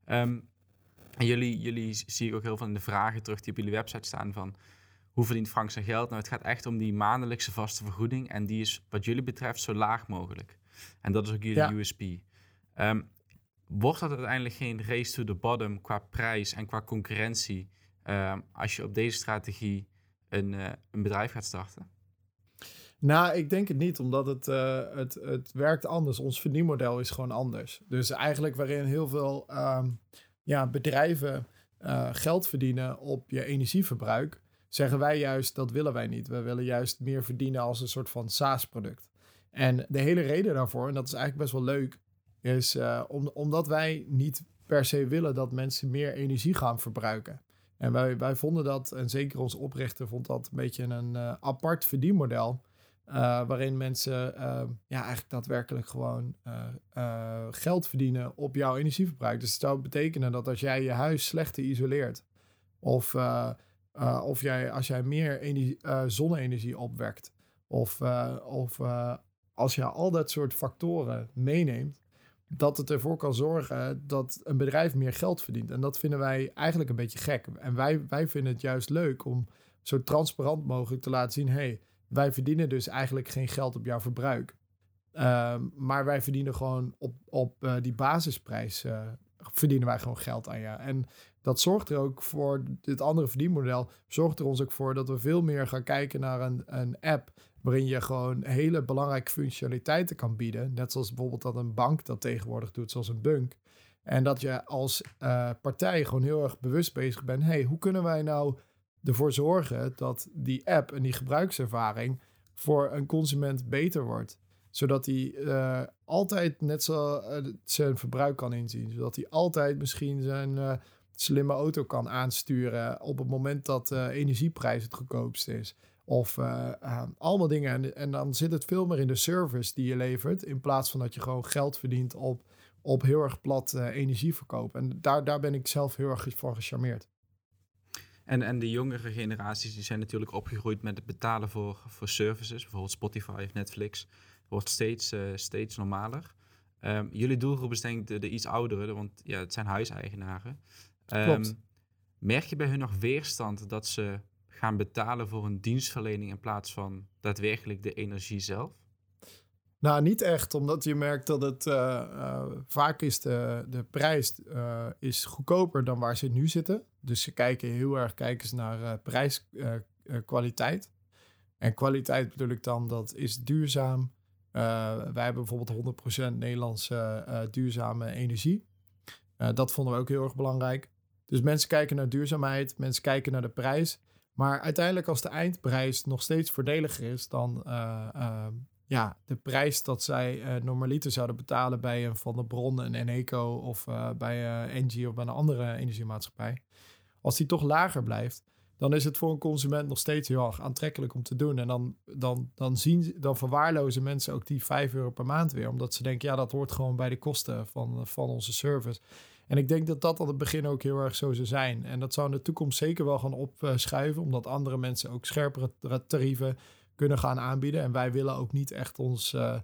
Um, en jullie, jullie zie ik ook heel veel in de vragen terug die op jullie website staan van hoe verdient Frank zijn geld? Nou, het gaat echt om die maandelijkse vaste vergoeding. En die is wat jullie betreft zo laag mogelijk. En dat is ook jullie USP. Ehm, wordt dat uiteindelijk geen race to the bottom qua prijs en qua concurrentie ehm, als je op deze strategie een, uh, een bedrijf gaat starten? Nou, ik denk het niet, omdat het, uh, het, het werkt anders. Ons verdienmodel is gewoon anders. Dus eigenlijk waarin heel veel um, ja, bedrijven uh, geld verdienen op je energieverbruik, zeggen wij juist dat willen wij niet. We willen juist meer verdienen als een soort van SaaS-product. En de hele reden daarvoor, en dat is eigenlijk best wel leuk, is om, omdat wij niet per se willen dat mensen meer energie gaan verbruiken. En wij, wij vonden dat, en zeker onze oprichter vond dat een beetje een uh, apart verdienmodel. Uh, waarin mensen ja, eigenlijk daadwerkelijk gewoon geld verdienen op jouw energieverbruik. Dus het zou betekenen dat als jij je huis slechter isoleert, of uh, of jij, als jij meer energie, uh, zonne-energie opwekt. Of, uh, of als je al dat soort factoren meeneemt. Dat het ervoor kan zorgen dat een bedrijf meer geld verdient. En dat vinden wij eigenlijk een beetje gek. En wij, wij vinden het juist leuk om zo transparant mogelijk te laten zien: hey, wij verdienen dus eigenlijk geen geld op jouw verbruik. Ehm, maar wij verdienen gewoon op, op die basisprijs verdienen wij gewoon geld aan je. En dat zorgt er ook voor, dit andere verdienmodel, zorgt er ons ook voor dat we veel meer gaan kijken naar een, een app waarin je gewoon hele belangrijke functionaliteiten kan bieden. Net zoals bijvoorbeeld dat een bank dat tegenwoordig doet, zoals een bunk. En dat je als uh, partij gewoon heel erg bewust bezig bent. hey, hoe kunnen wij nou ervoor zorgen dat die app en die gebruikservaring voor een consument beter wordt? Zodat hij uh, altijd net zo uh, zijn verbruik kan inzien. Zodat hij altijd misschien zijn slimme auto kan aansturen op het moment dat energieprijs het goedkoopst is. Of allemaal dingen. En, dan zit het veel meer in de service die je levert. In plaats van dat je gewoon geld verdient op, op heel erg plat energieverkoop. En daar, daar ben ik zelf heel erg van gecharmeerd. En, en de jongere generaties die zijn natuurlijk opgegroeid met het betalen voor, voor services. Bijvoorbeeld Spotify of Netflix. Wordt steeds, steeds normaler. Um, jullie doelgroep is denk ik de, de iets oudere, want ja, het zijn huiseigenaren. Um, merk je bij hun nog weerstand dat ze gaan betalen voor een dienstverlening in plaats van daadwerkelijk de energie zelf? Nou, niet echt, omdat je merkt dat het uh, uh, vaak is de, de prijs uh, is goedkoper dan waar ze nu zitten. Dus ze kijken heel erg kijken ze naar prijskwaliteit. en kwaliteit bedoel ik dan, dat is duurzaam. Wij hebben bijvoorbeeld 100% Nederlandse duurzame energie. dat vonden we ook heel erg belangrijk. Dus mensen kijken naar duurzaamheid, mensen kijken naar de prijs. Maar uiteindelijk als de eindprijs nog steeds voordeliger is dan ja, de prijs dat zij uh, normaliter zouden betalen bij een Van der Bron, een Eneco of bij Engie of bij een andere energiemaatschappij. Als die toch lager blijft, dan is het voor een consument nog steeds heel erg aantrekkelijk om te doen. En dan, dan, dan, zien, dan verwaarlozen mensen ook die 5 euro per maand weer. Omdat ze denken, ja, dat hoort gewoon bij de kosten van, van onze service. En ik denk dat dat aan het begin ook heel erg zo zou zijn. En dat zou in de toekomst zeker wel gaan opschuiven, omdat andere mensen ook scherpere tarieven kunnen gaan aanbieden. En wij willen ook niet echt ons uh,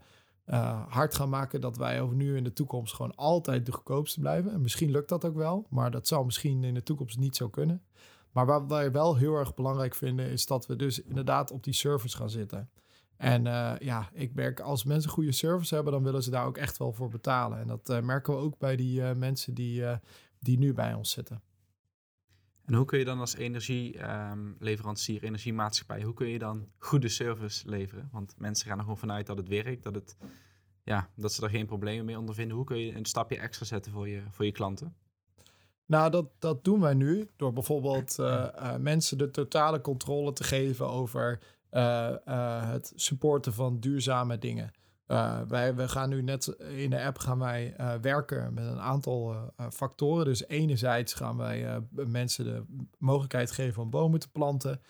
uh, hard gaan maken dat wij over nu in de toekomst gewoon altijd de goedkoopste blijven. En misschien lukt dat ook wel, maar dat zou misschien in de toekomst niet zo kunnen. Maar wat wij wel heel erg belangrijk vinden, is dat we dus inderdaad op die service gaan zitten. En uh, ja, ik merk als mensen goede service hebben, dan willen ze daar ook echt wel voor betalen. En dat uh, merken we ook bij die uh, mensen die, die nu bij ons zitten. En hoe kun je dan als energieleverancier, energiemaatschappij, hoe kun je dan goede service leveren? Want mensen gaan er gewoon vanuit dat het werkt, dat, het, ja, dat ze er geen problemen mee ondervinden. Hoe kun je een stapje extra zetten voor je, voor je klanten? Nou, dat, dat doen wij nu door bijvoorbeeld uh, uh, mensen de totale controle te geven over uh, het supporten van duurzame dingen. wij we gaan nu net in de app gaan wij werken met een aantal factoren. Dus enerzijds gaan wij mensen de mogelijkheid geven om bomen te planten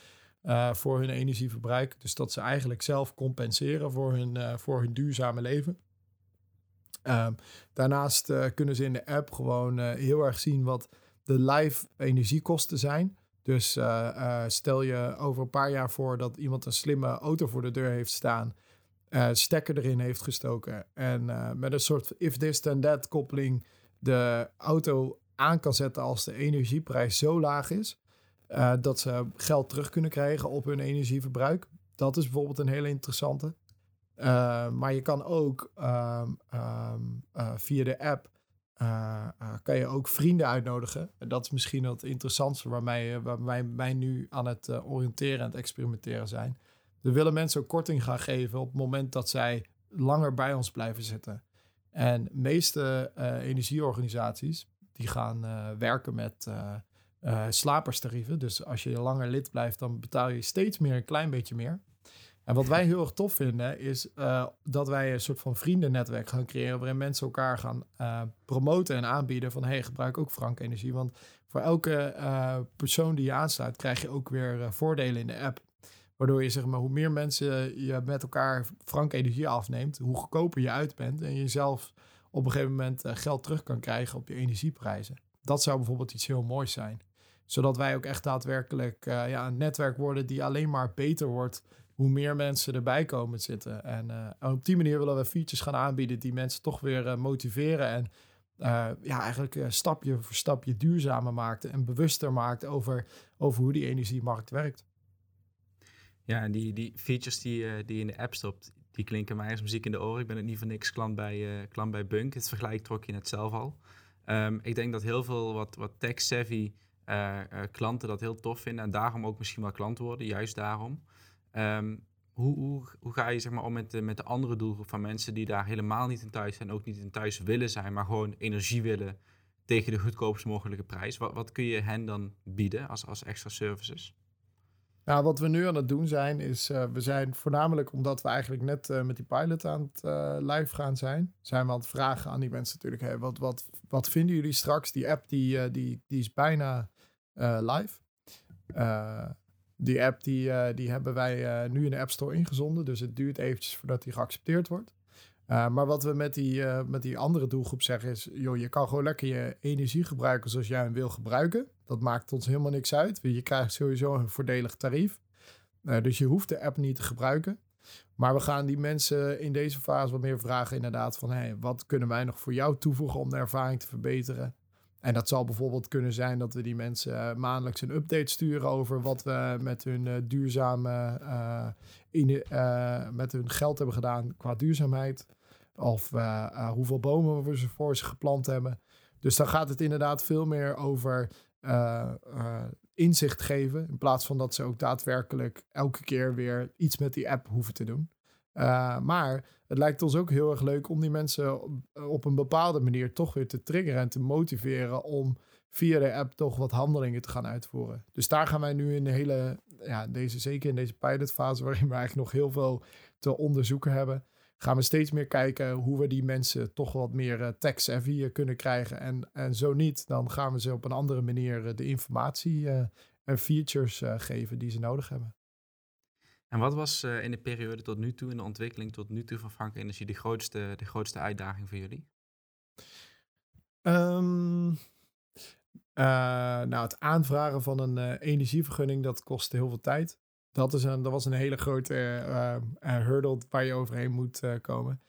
voor hun energieverbruik. Dus dat ze eigenlijk zelf compenseren voor hun, voor hun duurzame leven. Ehm, daarnaast uh, kunnen ze in de app gewoon uh, heel erg zien wat de live energiekosten zijn. Dus uh, stel je over een paar jaar voor dat iemand een slimme auto voor de deur heeft staan, stekker erin heeft gestoken en met een soort if this then that koppeling de auto aan kan zetten als de energieprijs zo laag is dat ze geld terug kunnen krijgen op hun energieverbruik. Dat is bijvoorbeeld een hele interessante. Uh, maar je kan ook um, um, uh, via de app uh, kan je ook vrienden uitnodigen. En dat is misschien het interessantste waarmee, wij, wij nu aan het oriënteren en het experimenteren zijn. We willen mensen ook korting gaan geven op het moment dat zij langer bij ons blijven zitten. En de meeste energieorganisaties die gaan werken met slaperstarieven. Dus als je langer lid blijft, dan betaal je steeds meer, een klein beetje meer. En wat wij heel erg tof vinden, is uh, dat wij een soort van vriendennetwerk gaan creëren. waarin mensen elkaar gaan uh, promoten en aanbieden. van hey, gebruik ook Frank Energie. Want voor elke uh, persoon die je aansluit, krijg je ook weer voordelen in de app. Waardoor je zeg maar, hoe meer mensen je met elkaar Frank Energie afneemt, hoe goedkoper je uit bent. En je zelf op een gegeven moment geld terug kan krijgen op je energieprijzen. Dat zou bijvoorbeeld iets heel moois zijn. Zodat wij ook echt daadwerkelijk ja, een netwerk worden die alleen maar beter wordt hoe meer mensen erbij komen zitten. En, uh, op die manier willen we features gaan aanbieden die mensen toch weer uh, motiveren. En uh, ja, eigenlijk stapje voor stapje duurzamer maakt en bewuster maakt over, over hoe die energiemarkt werkt. Ja, en die, die features die, die in de app stopt, die klinken mij als muziek in de oren. Ik ben het niet voor niks klant bij, klant bij Bunk. Het vergelijk trok je net zelf al. Um, ik denk dat heel veel wat, wat tech-savvy klanten dat heel tof vinden en daarom ook misschien wel klant worden, juist daarom. Um, hoe, hoe, hoe, ga je zeg maar, om met de, met de andere doelgroep van mensen die daar helemaal niet in thuis zijn, ook niet in thuis willen zijn, maar gewoon energie willen tegen de goedkoopst mogelijke prijs? Wat, wat kun je hen dan bieden als, als extra services? Nou, wat we nu aan het doen zijn, is uh, we zijn voornamelijk omdat we eigenlijk net uh, met die pilot aan het uh, live gaan zijn, zijn we aan het vragen aan die mensen natuurlijk, hey, wat, wat, wat vinden jullie straks? Die app die, die, die is bijna live. Die app die, uh, die hebben wij uh, nu in de App Store ingezonden. Dus het duurt eventjes voordat die geaccepteerd wordt. Uh, maar wat we met die, met die andere doelgroep zeggen is... joh, je kan gewoon lekker je energie gebruiken zoals jij hem wil gebruiken. Dat maakt ons helemaal niks uit. Je krijgt sowieso een voordelig tarief. dus je hoeft de app niet te gebruiken. Maar we gaan die mensen in deze fase wat meer vragen inderdaad van... Hey, wat kunnen wij nog voor jou toevoegen om de ervaring te verbeteren? En dat zal bijvoorbeeld kunnen zijn dat we die mensen uh, maandelijks een update sturen over wat we met hun uh, duurzame uh, in, met hun geld hebben gedaan qua duurzaamheid. Of hoeveel bomen we voor ze geplant hebben. Dus dan gaat het inderdaad veel meer over inzicht geven. In plaats van dat ze ook daadwerkelijk elke keer weer iets met die app hoeven te doen. Maar het lijkt ons ook heel erg leuk om die mensen op, een bepaalde manier toch weer te triggeren en te motiveren om via de app toch wat handelingen te gaan uitvoeren. Dus daar gaan wij nu in de hele, ja, deze, zeker in deze pilotfase, waarin we eigenlijk nog heel veel te onderzoeken hebben, gaan we steeds meer kijken hoe we die mensen toch wat meer uh, tech-savvy uh, kunnen krijgen. En, en zo niet, dan gaan we ze op een andere manier de informatie en features geven die ze nodig hebben. En wat was uh, in de periode tot nu toe, in de ontwikkeling tot nu toe van Frank Energie, de grootste, de grootste uitdaging voor jullie? Um, uh, nou, het aanvragen van een uh, energievergunning, dat kostte heel veel tijd. Dat, is een, dat was een hele grote hurdle waar je overheen moet komen.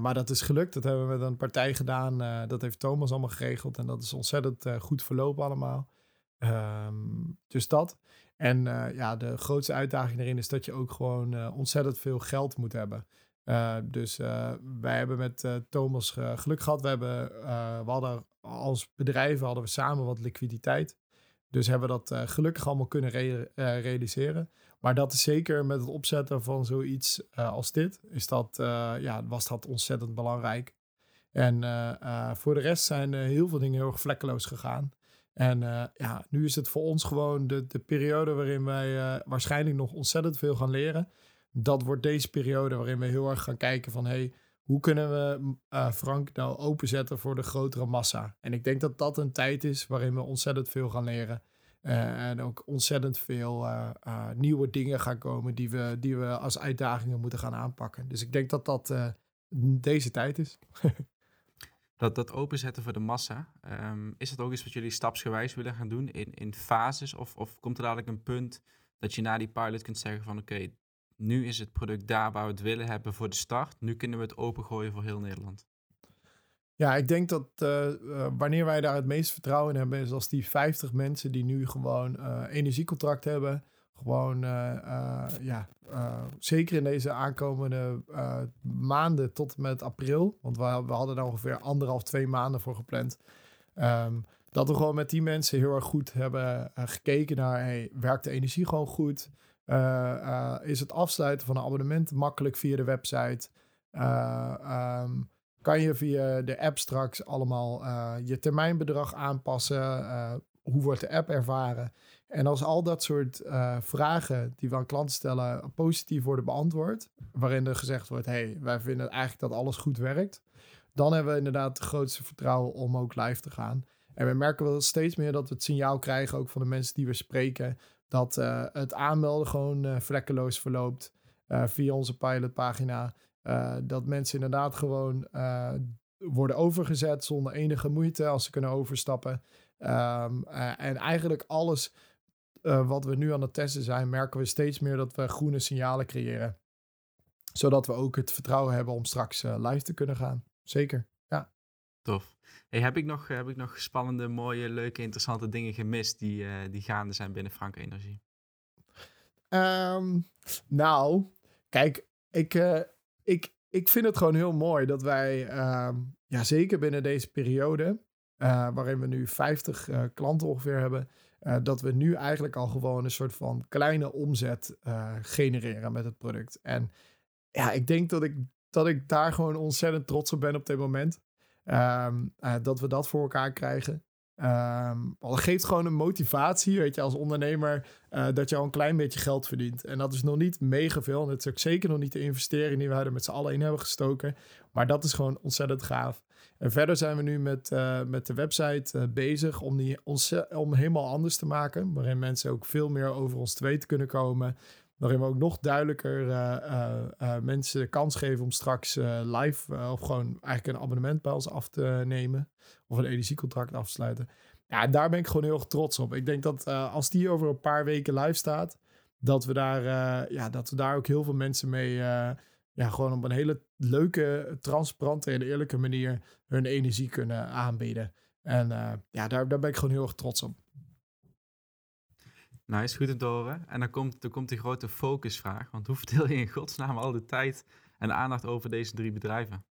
maar dat is gelukt. Dat hebben we met een partij gedaan. dat heeft Thomas allemaal geregeld. En dat is ontzettend goed verlopen allemaal. Um, dus dat. En uh, ja, de grootste uitdaging erin is dat je ook gewoon uh, ontzettend veel geld moet hebben. Uh, dus wij hebben met Thomas geluk gehad. We, hebben, we hadden als bedrijven hadden we samen wat liquiditeit. Dus hebben we dat gelukkig allemaal kunnen realiseren. Maar dat is zeker met het opzetten van zoiets als dit, is dat, ja, was dat ontzettend belangrijk. En voor de rest zijn heel veel dingen heel erg vlekkeloos gegaan. En ja, nu is het voor ons gewoon de, de periode waarin wij waarschijnlijk nog ontzettend veel gaan leren dat wordt deze periode waarin we heel erg gaan kijken van hey, hoe kunnen we uh, Frank nou openzetten voor de grotere massa? En ik denk dat dat een tijd is waarin we ontzettend veel gaan leren. En ook ontzettend veel nieuwe dingen gaan komen die we, die we als uitdagingen moeten gaan aanpakken. Dus ik denk dat dat deze tijd is. [LAUGHS] dat, dat openzetten voor de massa, um, is dat ook iets wat jullie stapsgewijs willen gaan doen in, in fases? Of, of komt er dadelijk een punt dat je na die pilot kunt zeggen van oké, nu is het product daar waar we het willen hebben voor de start. Nu kunnen we het opengooien voor heel Nederland. Ja, ik denk dat uh, wanneer wij daar het meeste vertrouwen in hebben, is als die 50 mensen die nu gewoon uh, energiecontract hebben, gewoon, ja, zeker in deze aankomende maanden tot met april, want we, we hadden daar ongeveer anderhalf, twee maanden voor gepland. Um, dat we gewoon met die mensen heel erg goed hebben gekeken naar, hey, werkt de energie gewoon goed? Eh, eh, is het afsluiten van een abonnement makkelijk via de website? Eh, ehm, kan je via de app straks allemaal je termijnbedrag aanpassen? hoe wordt de app ervaren? En als al dat soort vragen die we aan klanten stellen positief worden beantwoord, waarin er gezegd wordt: hey, wij vinden eigenlijk dat alles goed werkt, dan hebben we inderdaad het grootste vertrouwen om ook live te gaan. En we merken wel steeds meer dat we het signaal krijgen, ook van de mensen die we spreken, dat uh, het aanmelden gewoon uh, vlekkeloos verloopt via onze pilotpagina. dat mensen inderdaad gewoon worden overgezet zonder enige moeite als ze kunnen overstappen. Um, en eigenlijk alles wat we nu aan het testen zijn, merken we steeds meer dat we groene signalen creëren. Zodat we ook het vertrouwen hebben om straks live te kunnen gaan. Zeker, ja. Tof. Hey, heb, ik nog, heb ik nog spannende, mooie, leuke, interessante dingen gemist die, uh, die gaande zijn binnen Frank Energie? Um, nou, kijk, ik, ik, ik vind het gewoon heel mooi dat wij, um, ja, zeker binnen deze periode, waarin we nu 50 klanten ongeveer hebben, dat we nu eigenlijk al gewoon een soort van kleine omzet genereren met het product. En ja, ik denk dat ik, dat ik daar gewoon ontzettend trots op ben op dit moment. Um, uh, dat we dat voor elkaar krijgen. Um, geeft gewoon een motivatie, weet je, als ondernemer, dat je al een klein beetje geld verdient. En dat is nog niet mega veel. En het is ook zeker nog niet de investering die we er met z'n allen in hebben gestoken. Maar dat is gewoon ontzettend gaaf. En verder zijn we nu met, uh, met de website bezig om die om helemaal anders te maken. Waarin mensen ook veel meer over ons te weten kunnen komen. Waarin we ook nog duidelijker uh, mensen de kans geven om straks live of gewoon eigenlijk een abonnement bij ons af te nemen. Of een energiecontract af te sluiten. Ja, daar ben ik gewoon heel erg trots op. Ik denk dat als die over een paar weken live staat, dat we daar, ja, dat we daar ook heel veel mensen mee ja, gewoon op een hele leuke, transparante en eerlijke manier hun energie kunnen aanbieden. En ja, daar, daar ben ik gewoon heel erg trots op. Nice, goed om te horen. En dan komt, dan komt die grote focusvraag. Want hoe verdeel je in godsnaam al de tijd en aandacht over deze drie bedrijven?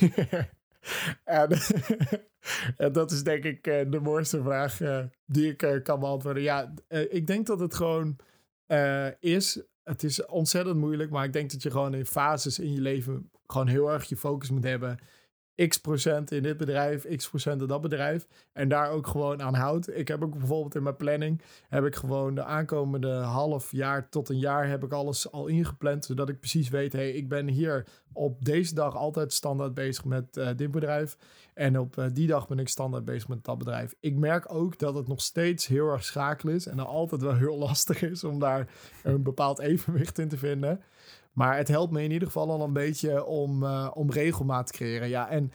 [LAUGHS] en, [LAUGHS] en, dat is denk ik eh, de mooiste vraag eh, die ik kan beantwoorden. Ja, ik denk dat het gewoon is. Het is ontzettend moeilijk, maar ik denk dat je gewoon in fases in je leven gewoon heel erg je focus moet hebben x procent in dit bedrijf, x procent in dat bedrijf. En daar ook gewoon aan houdt. Ik heb ook bijvoorbeeld in mijn planning, heb ik gewoon de aankomende half jaar tot een jaar heb ik alles al ingepland. Zodat ik precies weet, hey, ik ben hier op deze dag altijd standaard bezig met uh, dit bedrijf. En op uh, die dag ben ik standaard bezig met dat bedrijf. Ik merk ook dat het nog steeds heel erg schakel is. En dat altijd wel heel [LAUGHS] lastig is om daar een bepaald evenwicht in te vinden. Maar het helpt me in ieder geval al een beetje om, uh, om regelmaat te creëren. Ja, en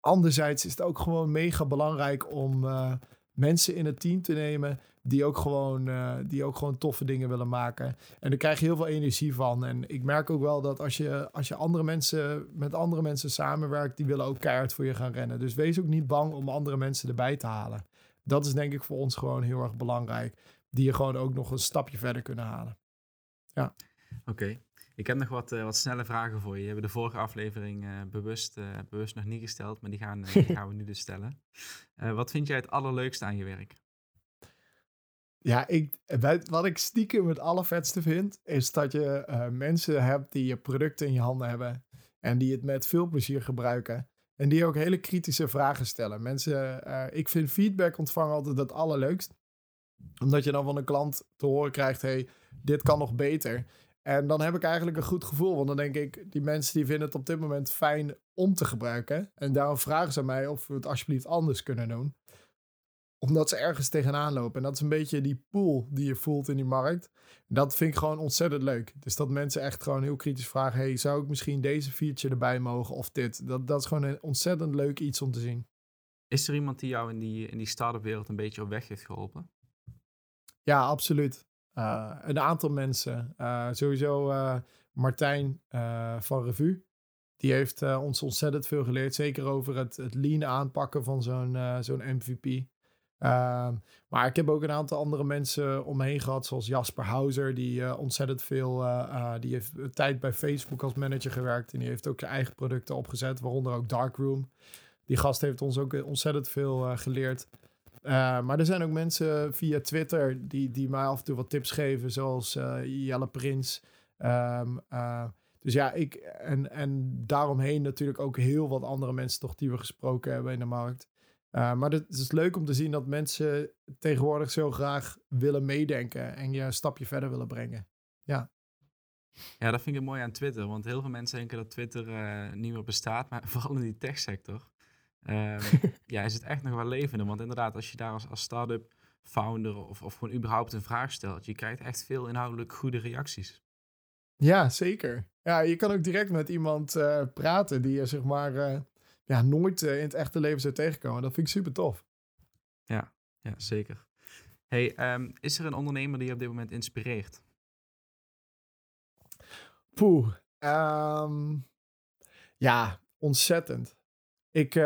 anderzijds is het ook gewoon mega belangrijk om uh, mensen in het team te nemen die ook, gewoon, uh, die ook gewoon toffe dingen willen maken. En daar krijg je heel veel energie van. En ik merk ook wel dat als je, als je andere mensen, met andere mensen samenwerkt, die willen ook keihard voor je gaan rennen. Dus wees ook niet bang om andere mensen erbij te halen. Dat is denk ik voor ons gewoon heel erg belangrijk. Die je gewoon ook nog een stapje verder kunnen halen. Ja. Oké. Ik heb nog wat, uh, wat snelle vragen voor je. We hebben de vorige aflevering uh, bewust, uh, bewust nog niet gesteld, maar die gaan, die [LAUGHS] gaan we nu dus stellen. wat vind jij het allerleukste aan je werk? Ja, ik, wat ik stiekem het allervetste vind, is dat je eh, mensen hebt die je producten in je handen hebben en die het met veel plezier gebruiken. En die ook hele kritische vragen stellen. Mensen, uh, ik vind feedback ontvangen altijd het allerleukst. Omdat je dan van een klant te horen krijgt, hey, dit kan nog beter. En dan heb ik eigenlijk een goed gevoel. Want dan denk ik, die mensen die vinden het op dit moment fijn om te gebruiken. En daarom vragen ze mij of we het alsjeblieft anders kunnen doen. Omdat ze ergens tegenaan lopen. En dat is een beetje die pool die je voelt in die markt. En dat vind ik gewoon ontzettend leuk. Dus dat mensen echt gewoon heel kritisch vragen. Hey, zou ik misschien deze feature erbij mogen of dit? Dat, dat is gewoon een ontzettend leuk iets om te zien. Is er iemand die jou in die, in die start-up wereld een beetje op weg heeft geholpen? Ja, absoluut. Uh, een aantal mensen. Uh, sowieso uh, Martijn van Revue. Die heeft ons ontzettend veel geleerd. Zeker over het, het lean aanpakken van zo'n zo'n MVP. Ehm, maar ik heb ook een aantal andere mensen om me heen gehad. Zoals Jasper Hauser. Die ontzettend veel... die heeft tijd bij Facebook als manager gewerkt. En die heeft ook zijn eigen producten opgezet. Waaronder ook Darkroom. Die gast heeft ons ook ontzettend veel geleerd. Uh, maar er zijn ook mensen via Twitter die, die mij af en toe wat tips geven, zoals uh, Jelle Prins. Um, uh, dus ja, ik en, en daaromheen natuurlijk ook heel wat andere mensen toch die we gesproken hebben in de markt. maar het is leuk om te zien dat mensen tegenwoordig zo graag willen meedenken en je een stapje verder willen brengen. Ja. Ja, dat vind ik mooi aan Twitter. Want heel veel mensen denken dat Twitter niet meer bestaat, maar [LAUGHS] vooral in die techsector. Um, [LAUGHS] ja, is het echt nog wel levende. Want inderdaad, als je daar als, als start-up founder of, of gewoon überhaupt een vraag stelt, je krijgt echt veel inhoudelijk goede reacties. Ja, zeker. Ja, je kan ook direct met iemand uh, praten die je zeg maar uh, ja, nooit uh, in het echte leven zou tegenkomen. Dat vind ik super tof. Ja, ja zeker. Hey, um, is er een ondernemer die je op dit moment inspireert? Poeh. Um, ja, ontzettend. Ik, uh,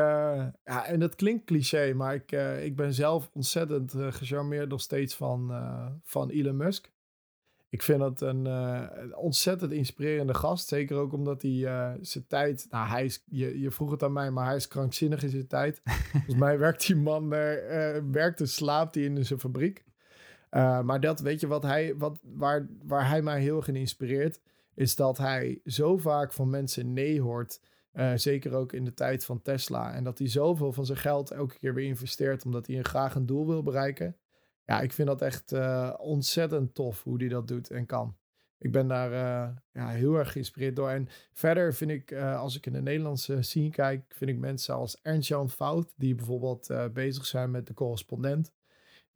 ja, en dat klinkt cliché, maar ik, uh, ik ben zelf ontzettend uh, gecharmeerd nog steeds van, van Elon Musk. Ik vind het een ontzettend inspirerende gast. Zeker ook omdat hij zijn tijd. Nou, hij is, je, je vroeg het aan mij, maar hij is krankzinnig in zijn tijd. [LAUGHS] Volgens mij werkt die man, werkt en slaapt hij in zijn fabriek. maar dat, weet je, wat hij, wat, waar, waar hij mij heel erg in inspireert, is dat hij zo vaak van mensen nee hoort. Uh, zeker ook in de tijd van Tesla. En dat hij zoveel van zijn geld elke keer weer investeert omdat hij een graag een doel wil bereiken. Ja, ik vind dat echt uh, ontzettend tof hoe hij dat doet en kan. Ik ben daar uh, ja, heel erg geïnspireerd door. En verder vind ik, als ik in de Nederlandse scene kijk, vind ik mensen als Ernst-Jan Fout, die bijvoorbeeld bezig zijn met de correspondent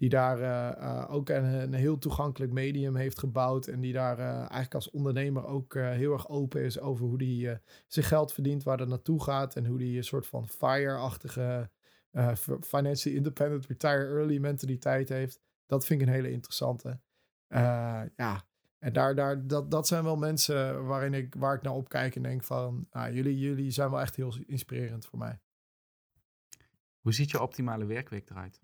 die daar uh, ook een, een, heel toegankelijk medium heeft gebouwd. En die daar uh, eigenlijk als ondernemer ook heel erg open is over hoe die zijn geld verdient, waar dat naartoe gaat. En hoe die een soort van FIRE-achtige financially independent retire early mentaliteit heeft. Dat vind ik een hele interessante. ja, en daar, daar, dat, dat zijn wel mensen waarin ik, waar ik naar opkijk en denk van, ah, jullie, jullie zijn wel echt heel inspirerend voor mij. Hoe ziet je optimale werkweek eruit?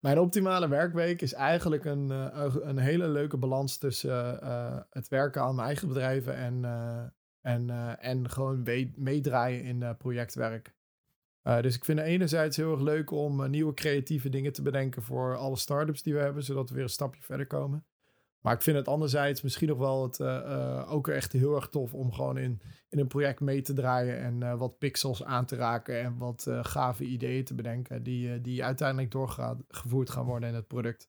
Mijn optimale werkweek is eigenlijk een, uh, een hele leuke balans tussen uh, het werken aan mijn eigen bedrijven en, uh, en, en gewoon meedraaien in projectwerk. dus ik vind het enerzijds heel erg leuk om nieuwe creatieve dingen te bedenken voor alle startups die we hebben, zodat we weer een stapje verder komen. Maar ik vind het anderzijds misschien nog wel het, uh, uh, ook echt heel erg tof om gewoon in, in een project mee te draaien en uh, wat pixels aan te raken en wat gave ideeën te bedenken die, die uiteindelijk doorgevoerd gaan worden in het product.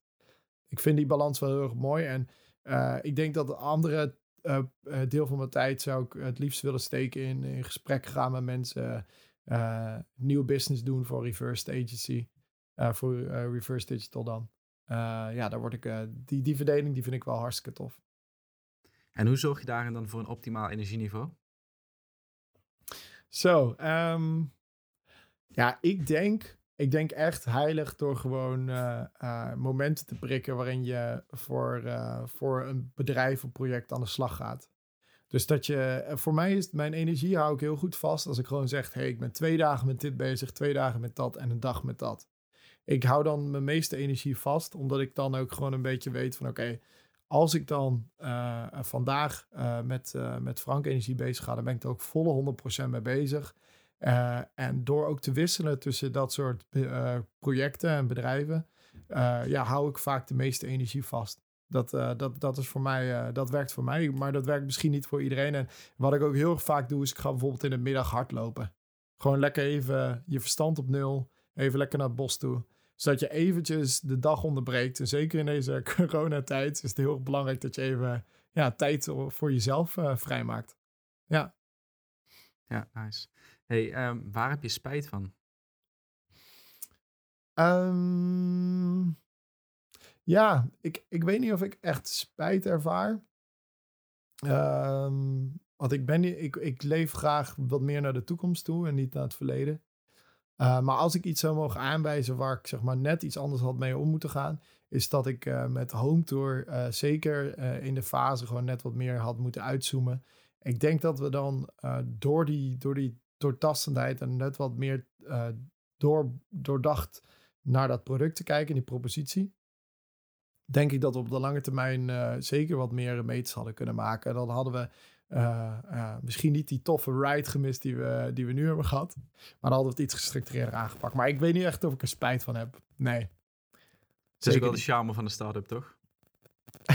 Ik vind die balans wel heel erg mooi en ik denk dat de andere deel van mijn tijd zou ik het liefst willen steken in, in gesprek gaan met mensen, nieuw business doen voor reverse agency, voor reverse digital dan. Uh, ja, daar word ik, uh, die, die verdeling die vind ik wel hartstikke tof. En hoe zorg je daarin dan voor een optimaal energieniveau? Zo, um, ja, ik denk, ik denk echt heilig door gewoon uh, momenten te prikken waarin je voor, voor een bedrijf of project aan de slag gaat. Dus dat je, voor mij is mijn energie hou ik heel goed vast als ik gewoon zeg, hey, ik ben twee dagen met dit bezig, twee dagen met dat en een dag met dat ik hou dan mijn meeste energie vast, omdat ik dan ook gewoon een beetje weet van oké, als ik dan uh, vandaag uh, met, uh, met Frank Energie bezig ga, dan ben ik er ook volle 100% mee bezig. en door ook te wisselen tussen dat soort projecten en bedrijven, eh, ja, hou ik vaak de meeste energie vast. Dat, eh, dat, dat is voor mij, eh, dat werkt voor mij, maar dat werkt misschien niet voor iedereen. En wat ik ook heel erg vaak doe, is ik ga bijvoorbeeld in de middag hardlopen. Gewoon lekker even je verstand op nul, even lekker naar het bos toe. Zodat je eventjes de dag onderbreekt. En zeker in deze [LAUGHS] coronatijd is het heel belangrijk dat je even ja, tijd voor jezelf uh, vrijmaakt. Ja. Ja, nice. Hey, ehm, waar heb je spijt van? Um, ja, ik, ik weet niet of ik echt spijt ervaar. Um, want ik, ben, ik, ik leef graag wat meer naar de toekomst toe en niet naar het verleden. Uh, maar als ik iets zou mogen aanwijzen waar ik zeg maar net iets anders had mee om moeten gaan, is dat ik uh, met Home Tour uh, zeker in de fase gewoon net wat meer had moeten uitzoomen. Ik denk dat we dan door die, door die doortastendheid en net wat meer door, doordacht naar dat product te kijken, die propositie. Denk ik dat we op de lange termijn zeker wat meer meters hadden kunnen maken. Dan hadden we uh, uh, misschien niet die toffe ride gemist die we, die we nu hebben gehad. Maar dan hadden we het iets gestructureerder aangepakt. Maar ik weet niet echt of ik er spijt van heb. Nee. Het is ook wel de charme van de start-up, toch?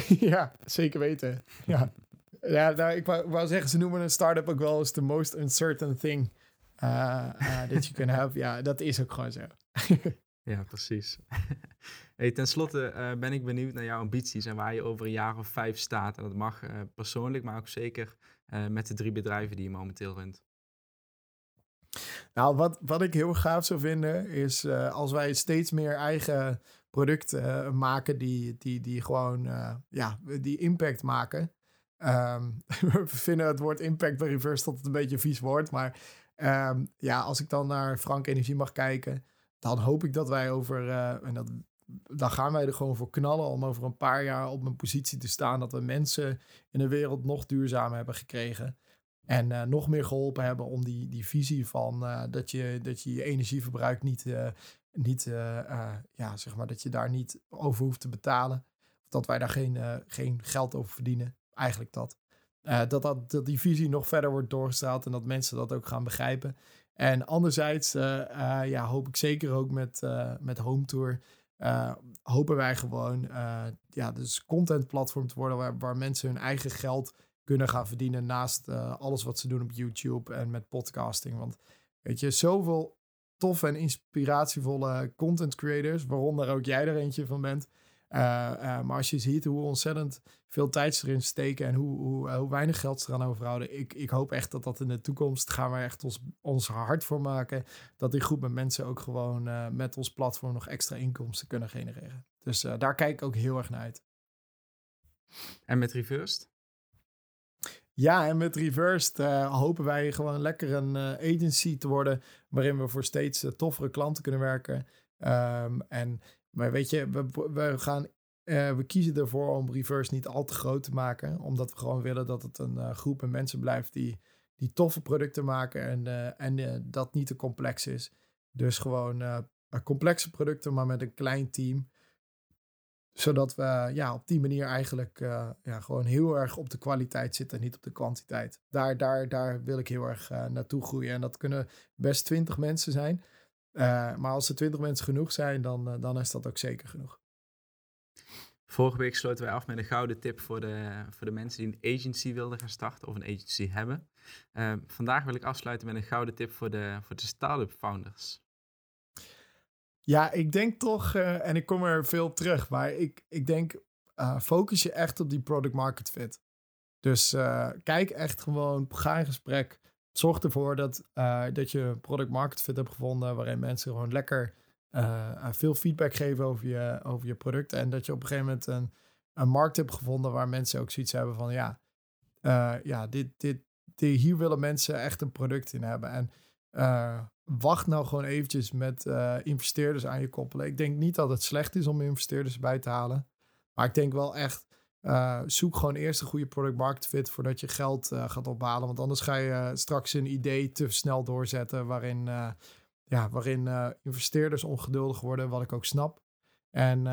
[LAUGHS] ja, zeker weten. Ja, ja nou, ik wou, wou, zeggen, ze noemen een start-up ook wel eens the most uncertain thing that you can have. Ja, dat is ook gewoon zo. [LAUGHS] Ja, precies. [LAUGHS] hey, ten slotte uh, ben ik benieuwd naar jouw ambities en waar je over een jaar of vijf staat. En dat mag uh, persoonlijk, maar ook zeker uh, met de drie bedrijven die je momenteel runt. Nou, wat, wat ik heel gaaf zou vinden is als wij steeds meer eigen producten maken die, die, die gewoon ja, die impact maken. Um, [LAUGHS] we vinden het woord impact bij reverse tot een beetje een vies woord. Maar um, ja, als ik dan naar Frank Energie mag kijken dan hoop ik dat wij over, en dat, dan gaan wij er gewoon voor knallen om over een paar jaar op een positie te staan dat we mensen in de wereld nog duurzamer hebben gekregen. En uh, nog meer geholpen hebben om die, die visie van uh, dat, je, dat je je energieverbruik niet, niet ja, zeg maar, dat je daar niet over hoeft te betalen. Of dat wij daar geen, geen geld over verdienen. Eigenlijk dat. dat, dat. Dat die visie nog verder wordt doorgestraald en dat mensen dat ook gaan begrijpen. En anderzijds ja, hoop ik zeker ook met, met Home Tour. Hopen wij gewoon ja, dus content platform te worden waar, waar mensen hun eigen geld kunnen gaan verdienen naast alles wat ze doen op YouTube en met podcasting. Want weet je, zoveel toffe en inspiratievolle content creators, waaronder ook jij er eentje van bent. Uh, uh, maar als je ziet hoe ontzettend veel tijd ze erin steken en hoe, hoe, hoe weinig geld ze eraan overhouden. Ik, ik hoop echt dat dat in de toekomst gaan we echt ons, ons hard voor maken. Dat die groep met mensen ook gewoon uh, met ons platform nog extra inkomsten kunnen genereren. Dus daar kijk ik ook heel erg naar uit. En met Reversed? Ja, en met Reversed hopen wij gewoon lekker een agency te worden. Waarin we voor steeds toffere klanten kunnen werken. Um, en maar weet je, we, we gaan uh, we kiezen ervoor om reverse niet al te groot te maken. Omdat we gewoon willen dat het een uh, groep en mensen blijft die, die toffe producten maken. En, uh, en dat niet te complex is. Dus gewoon complexe producten, maar met een klein team. Zodat we ja, op die manier eigenlijk ja, gewoon heel erg op de kwaliteit zitten en niet op de kwantiteit. Daar, daar, daar wil ik heel erg naartoe groeien. En dat kunnen best twintig mensen zijn. Uh, maar als er twintig mensen genoeg zijn, dan, uh, dan is dat ook zeker genoeg. Vorige week sloten wij af met een gouden tip voor de, voor de mensen die een agency wilden gaan starten of een agency hebben. Uh, vandaag wil ik afsluiten met een gouden tip voor de, voor de start-up founders. Ja, ik denk toch, en ik kom er veel op terug, maar ik, ik denk, focus je echt op die product market fit. Dus kijk echt gewoon, ga in gesprek zorg ervoor dat, uh, dat je product market fit hebt gevonden. Waarin mensen gewoon lekker uh, veel feedback geven over je, over je product. En dat je op een gegeven moment een, een markt hebt gevonden waar mensen ook zoiets hebben van ja, ja dit, dit, dit, hier willen mensen echt een product in hebben. En wacht nou gewoon eventjes met investeerders aan je koppelen. Ik denk niet dat het slecht is om investeerders bij te halen. Maar ik denk wel echt uh, zoek gewoon eerst een goede product market fit voordat je geld uh, gaat ophalen. Want anders ga je uh, straks een idee te snel doorzetten waarin, ja, waarin investeerders ongeduldig worden, wat ik ook snap. En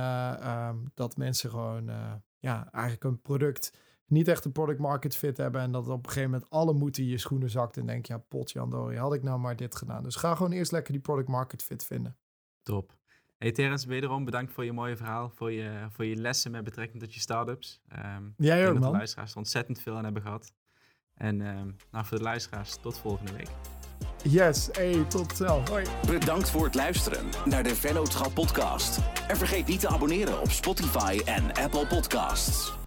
um, dat mensen gewoon ja, eigenlijk een product, niet echt een product market fit hebben. En dat op een gegeven moment alle moed in je schoenen zakt. En denk ja, potjandori, had ik nou maar dit gedaan. Dus ga gewoon eerst lekker die product market fit vinden. Top. Hey Terence, wederom bedankt voor je mooie verhaal, voor je, voor je lessen met betrekking tot je start-ups. Um, Jij ook, dat man. de luisteraars er ontzettend veel aan hebben gehad. En um, nou, voor de luisteraars, tot volgende week. Yes, hey, tot snel. Hoi. Bedankt voor het luisteren naar de Vennootschap podcast. En vergeet niet te abonneren op Spotify en Apple Podcasts.